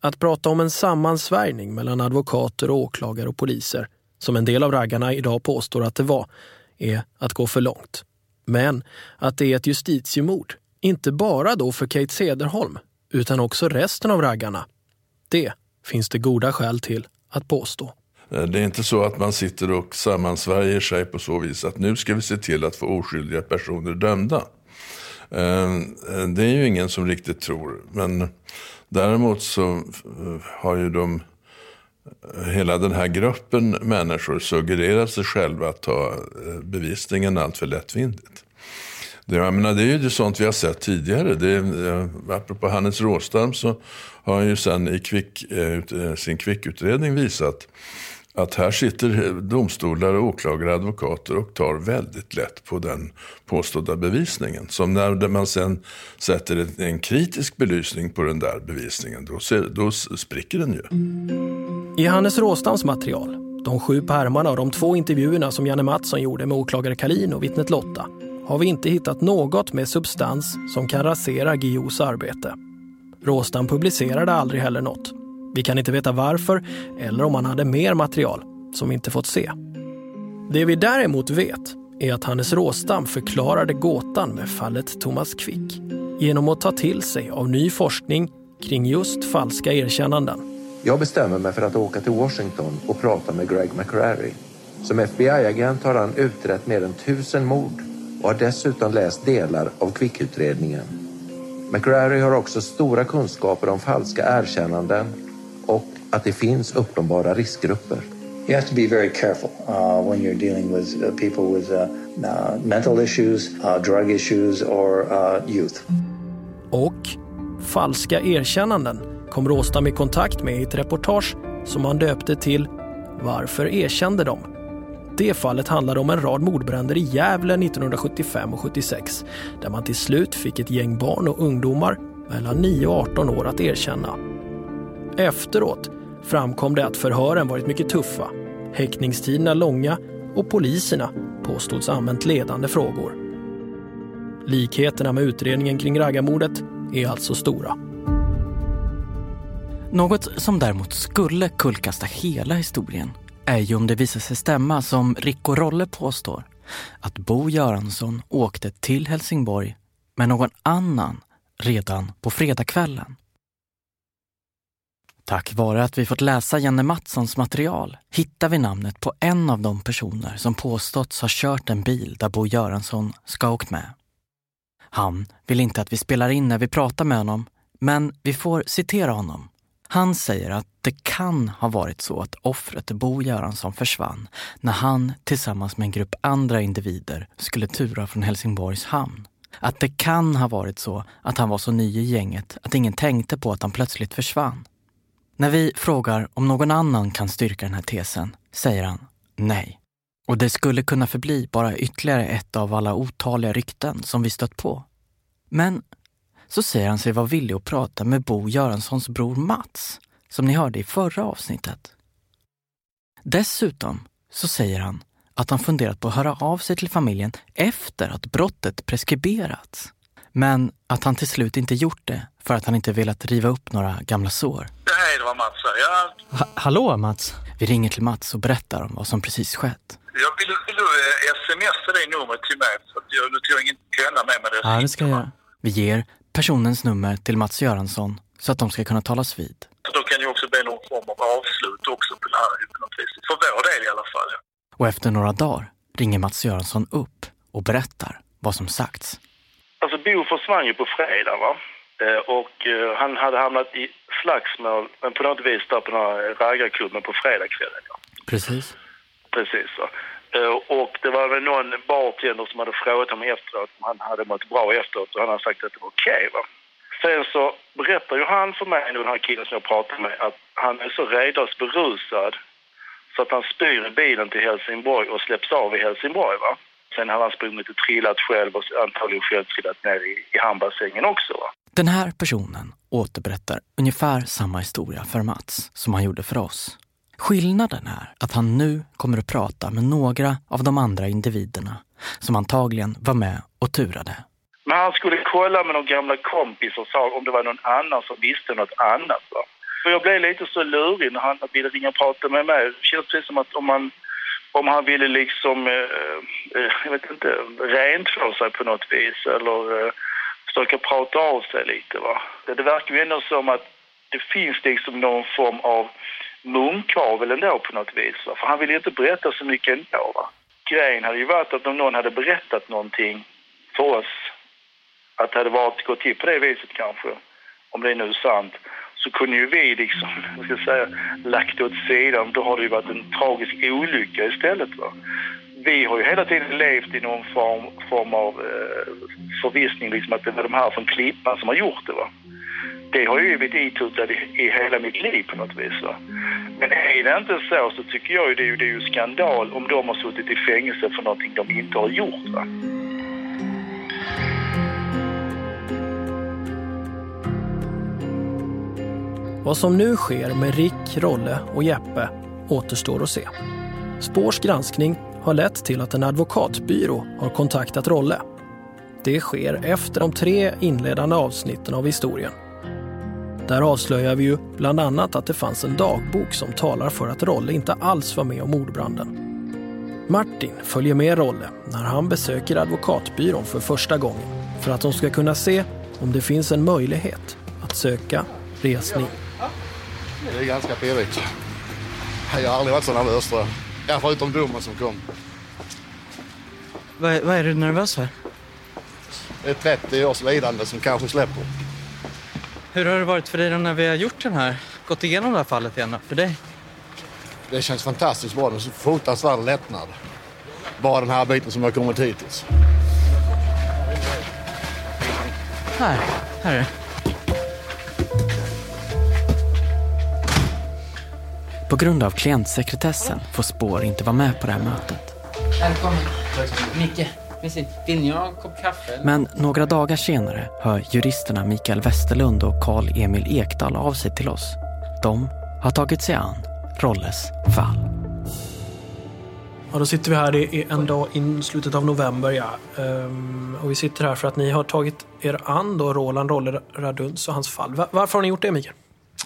Att prata om en sammansvärjning mellan advokater, åklagare och poliser, som en del av raggarna idag påstår att det var, är att gå för långt. Men att det är ett justitiemord, inte bara då för Kate Sederholm, utan också resten av raggarna, det finns det goda skäl till att påstå. Eh, det är inte så att man sitter och sammansvärjer sig på så vis att nu ska vi se till att få oskyldiga personer dömda. Eh, eh, det är ju ingen som riktigt tror. Men däremot så har ju de, hela den här gruppen människor suggererat sig själva att ta bevisningen allt för lättvindigt. Det, jag menar, det är ju sånt vi har sett tidigare. Det, apropå Hannes Råstam så har han ju sen i kvick, sin kvickutredning visat att här sitter domstolar, åklagare, advokater och tar väldigt lätt på den påstådda bevisningen. Som när man sen sätter en kritisk belysning på den där bevisningen, då, ser, då spricker den ju. I Hannes Råstams material, de sju pärmarna och de två intervjuerna som Janne Mattsson gjorde med åklagare Kalin och vittnet Lotta, har vi inte hittat något med substans som kan rasera Guillous arbete. Råstam publicerade aldrig heller något. Vi kan inte veta varför eller om han hade mer material som vi inte fått se. Det vi däremot vet är att Hannes Råstam förklarade gåtan med fallet Thomas Quick genom att ta till sig av ny forskning kring just falska erkännanden. Jag bestämmer mig för att åka till Washington och prata med Greg McCrary. Som FBI-agent har han utrett mer än tusen mord och har dessutom läst delar av Quick-utredningen. McCrary har också stora kunskaper om falska erkännanden och att det finns uppenbara riskgrupper. You have to be very careful uh, when you're dealing with uh, people with uh, uh mental issues, uh, drug issues or uh, youth. Och falska erkännanden kom Råstam i kontakt med i ett reportage som han döpte till Varför erkände de? Det fallet handlade om en rad mordbränder i Gävle 1975 och 76 där man till slut fick ett gäng barn och ungdomar mellan 9 och 18 år att erkänna. Efteråt framkom det att förhören varit mycket tuffa, häktningstiderna långa och poliserna påstods använt ledande frågor. Likheterna med utredningen kring raggarmordet är alltså stora. Något som däremot skulle kullkasta hela historien är ju om det visar sig stämma som Rico Rolle påstår att Bo Göransson åkte till Helsingborg med någon annan redan på fredagskvällen. Tack vare att vi fått läsa Janne Mattssons material hittar vi namnet på en av de personer som påståtts ha kört en bil där Bo Göransson ska ha åkt med. Han vill inte att vi spelar in när vi pratar med honom, men vi får citera honom. Han säger att det kan ha varit så att offret Bo Göransson försvann när han tillsammans med en grupp andra individer skulle tura från Helsingborgs hamn. Att det kan ha varit så att han var så ny i gänget att ingen tänkte på att han plötsligt försvann. När vi frågar om någon annan kan styrka den här tesen säger han nej. Och det skulle kunna förbli bara ytterligare ett av alla otaliga rykten som vi stött på. Men så säger han sig vara villig att prata med Bo Göranssons bror Mats, som ni hörde i förra avsnittet. Dessutom så säger han att han funderat på att höra av sig till familjen efter att brottet preskriberats. Men att han till slut inte gjort det för att han inte velat riva upp några gamla sår. Hej, det var Mats här. Ja, Ha hallå Mats! Vi ringer till Mats och berättar om vad som precis skett. jag vill, vill du eh, smsa det numret till mig? För jag, nu tog jag ingen penna med mig. Ja, det ska jag göra. Vi ger personens nummer till Mats Göransson så att de ska kunna talas vid. Så då kan ju också bli någon form av avslut också på det här på något vis. För vår del i alla fall. Ja. Och efter några dagar ringer Mats Göransson upp och berättar vad som sagts. Alltså Bo försvann ju på fredag va? Eh, Och eh, han hade hamnat i slagsmål, men på något vis där på den här raggarklubben på fredagskvällen. Ja. Precis. Precis så. Eh, Och det var väl någon bartender som hade frågat honom efteråt om han hade mått bra efteråt och han hade sagt att det var okej. va. Sen så berättar ju han för mig, den här killen som jag pratade med, att han är så redas berusad så att han spyr i bilen till Helsingborg och släpps av i Helsingborg. Va? Sen har han sprungit och trillat själv och antagligen själv trillat ner i, i hamnbassängen också. Den här personen återberättar ungefär samma historia för Mats som han gjorde för oss. Skillnaden är att han nu kommer att prata med några av de andra individerna som antagligen var med och turade. Men han skulle kolla med någon gamla kompis och sa om det var någon annan som visste något annat. Va? För jag blev lite så lurig när han ville ringa och prata med mig. Det känns precis som att om man om han ville liksom, eh, eh jag vet inte, rentvå sig på något vis eller eh, försöka prata av sig lite. Va? Det, det verkar ju ändå som att det finns liksom någon form av munkavel ändå på något vis. Va? För han ville ju inte berätta så mycket ändå. Va? Grejen hade ju varit att om någon hade berättat någonting för oss, att det hade varit, gått till på det viset kanske, om det är nu sant, så kunde ju vi liksom, vad ska jag säga, lagt det åt sidan. Då har det ju varit en tragisk olycka istället. Va? Vi har ju hela tiden levt i någon form, form av eh, förvissning liksom att det var de här från Klippan som har gjort det. Va? Det har ju blivit itutat i, i hela mitt liv på något vis. Va? Men är det inte så så tycker jag ju det är ju, det är ju skandal om de har suttit i fängelse för någonting de inte har gjort. Va? Vad som nu sker med Rick, Rolle och Jeppe återstår att se. Spårs granskning har lett till att en advokatbyrå har kontaktat Rolle. Det sker efter de tre inledande avsnitten av historien. Där avslöjar vi ju bland annat att det fanns en dagbok som talar för att Rolle inte alls var med om mordbranden. Martin följer med Rolle när han besöker advokatbyrån för första gången för att de ska kunna se om det finns en möjlighet att söka resning. Det är ganska pirrigt. Jag har aldrig varit så nervös tror jag. Ja, förutom domen som kom. Vad, vad är du nervös för? Det är 30 års lidande som kanske släpper. Hur har det varit för dig när vi har gjort den här, gått igenom det här fallet igen för dig? Det känns fantastiskt bra. Det är så fruktansvärd lättnad. Bara den här biten som har kommit hittills. Här, här är det. På grund av klientsekretessen får Spår inte vara med på det här mötet. Välkommen. Micke, vill ni ha en kopp kaffe? Men några dagar senare hör juristerna Mikael Westerlund och Karl Emil Ekdal av sig till oss. De har tagit sig an Rolles fall. Ja, då sitter vi här. Är en dag i slutet av november. Ja. Ehm, och vi sitter här för att ni har tagit er an då Roland Rolle Raduns och hans fall. Varför har ni gjort det, Mikael?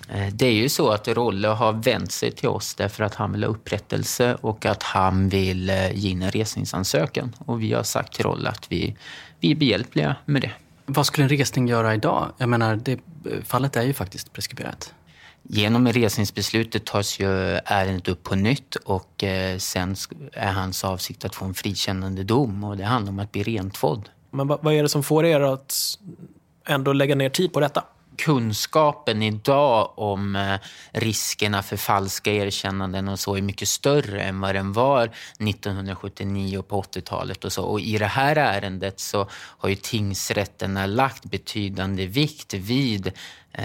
Eh, det är ju så att Rolle har vänt sig till oss därför att han vill ha upprättelse och att han vill eh, ge in en resningsansökan. Och vi har sagt till Rolle att vi, vi är behjälpliga med det. Vad skulle en resning göra idag? Jag menar, det, fallet är ju faktiskt preskriberat. Genom resningsbeslutet tas ju ärendet upp på nytt och eh, sen är hans avsikt att få en frikännande dom och det handlar om att bli rentvådd. Men vad är det som får er att ändå lägga ner tid på detta? Kunskapen idag om eh, riskerna för falska erkännanden och så är mycket större än vad den var 1979 och på 80-talet och så. Och i det här ärendet så har ju tingsrätterna lagt betydande vikt vid eh,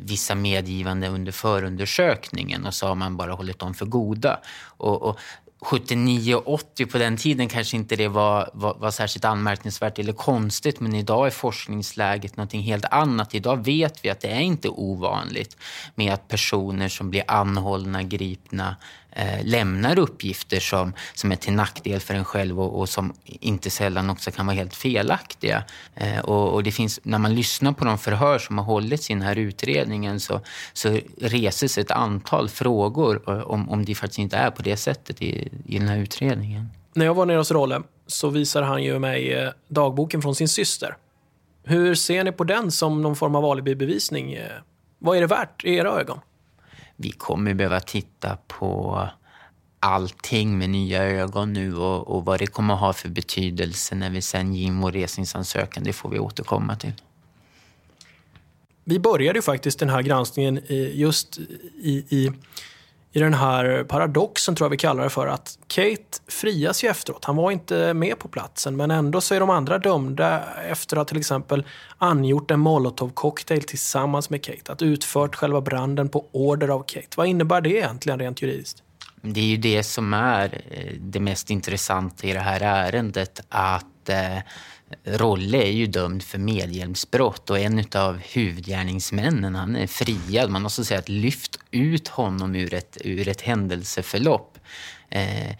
vissa medgivande under förundersökningen och så har man bara hållit dem för goda. Och, och 79 och 80 på den tiden kanske inte det var, var, var, särskilt anmärkningsvärt eller konstigt men idag är forskningsläget någonting helt annat. Idag vet vi att det är inte ovanligt med att personer som blir anhållna, gripna eh, lämnar uppgifter som, som är till nackdel för en själv och, och som inte sällan också kan vara helt felaktiga. Eh, och, och, det finns, när man lyssnar på de förhör som har hållits i den här utredningen så, så reses ett antal frågor eh, om, om det faktiskt inte är på det sättet i, i den här utredningen. När jag var nere hos Rolle så visade han ju mig eh, dagboken från sin syster. Hur ser ni på den som någon form av alibibevisning? Eh, vad är det värt i era ögon? Vi kommer behöva titta på allting med nya ögon nu och, och vad det kommer ha för betydelse när vi sen ger in vår resningsansökan, det får vi återkomma till. Vi började ju faktiskt den här granskningen just i, i i den här paradoxen, tror jag vi kallar det för, att Kate frias ju efteråt. Han var inte med på platsen, men ändå så är de andra dömda efter att till exempel angjort en molotovcocktail tillsammans med Kate. Att utfört själva branden på order av Kate. Vad innebär det egentligen rent juridiskt? Det är ju det som är eh, det mest intressanta i det här ärendet, att eh, Rolle är ju dömd för medhjälpsbrott och en av huvudgärningsmännen han är friad. Man måste säga att lyft ut honom ur ett, ur ett händelseförlopp. Eh,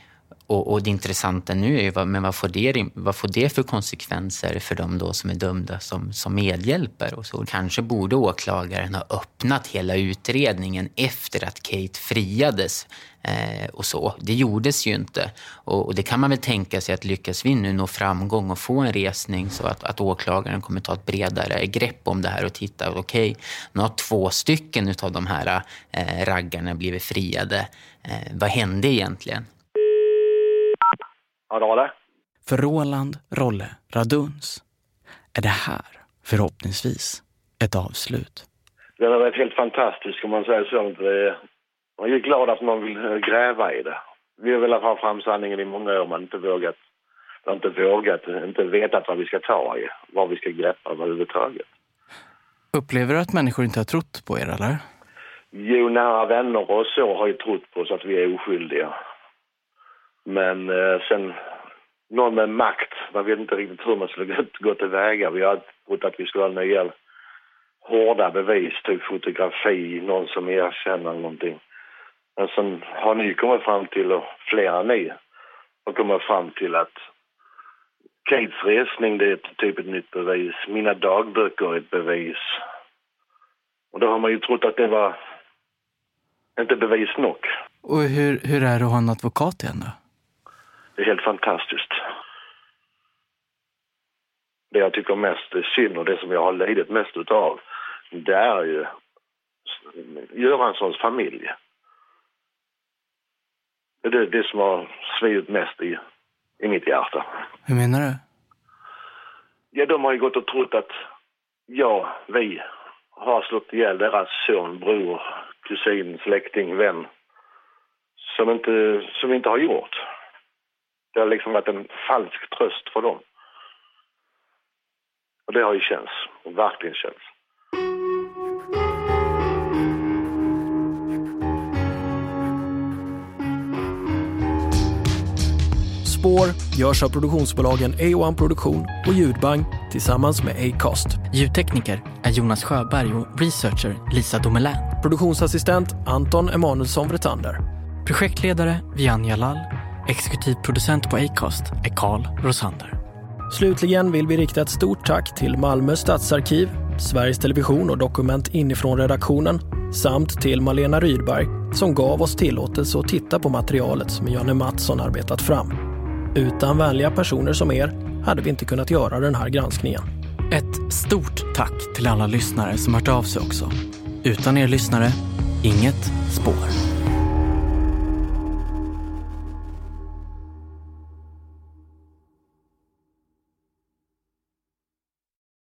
och, och, det intressanta nu är ju vad, men vad, får det, vad får det för konsekvenser för de då som är dömda som, som medhjälpare? Och så. Kanske borde åklagaren ha öppnat hela utredningen efter att Kate friades Eh, och så. Det gjordes ju inte. Och, och, det kan man väl tänka sig att lyckas vi nu nå framgång och få en resning så att, att åklagaren kommer ta ett bredare grepp om det här och titta, okej, okay, nu har två stycken av de här eh, raggarna blivit friade. Eh, vad hände egentligen? Ja, det det. För Roland Rolle Raduns är det här förhoppningsvis ett avslut. Den har varit helt fantastisk om man säger så. Det jag är glad att man vill eh, gräva i det. Vi har velat ha fram sanningen i många år men inte vågat, inte vågat, inte vetat vad vi ska ta i, vad vi ska greppa överhuvudtaget. Upplever du att människor inte har trott på er eller? Jo, nära vänner och så har ju trott på oss att vi är oskyldiga. Men eh, sen någon med makt, man vet inte riktigt hur man skulle gå tillväga. Vi har trott att vi skulle ha nya hårda bevis, typ fotografi, någon som erkänner någonting. Men sen har ni kommit fram till, och flera ni har kommit fram till att Kates resning det är typ ett nytt bevis. Mina dagböcker är ett bevis. Och då har man ju trott att det var inte bevis nog. Och hur, hur är det att ha en advokat igen då? Det är helt fantastiskt. Det jag tycker mest är synd och det som jag har lidit mest utav det är ju Göranssons familj. Det är det som har svidit mest i, i mitt hjärta. Hur menar du? Ja, de har ju gått och trott att jag, vi, har slått ihjäl deras son, bror, kusin, släkting, vän. Som inte, som inte har gjort. Det har liksom varit en falsk tröst för dem. Och det har ju känts, och verkligen känts. Spår görs av produktionsbolagen A1 Produktion och Ljudbang tillsammans med Acast. Ljudtekniker är Jonas Sjöberg och researcher Lisa Domelin. Produktionsassistent Anton Emanuelsson Vretander. Projektledare Vian Jalal Exekutiv producent på Acast är Carl Rosander. Slutligen vill vi rikta ett stort tack till Malmö stadsarkiv, Sveriges Television och Dokument inifrån redaktionen samt till Malena Rydberg som gav oss tillåtelse att titta på materialet som Janne Mattsson arbetat fram. Utan vänliga personer som er hade vi inte kunnat göra den här granskningen. Ett stort tack till alla lyssnare som hört av sig också. Utan er lyssnare, inget spår.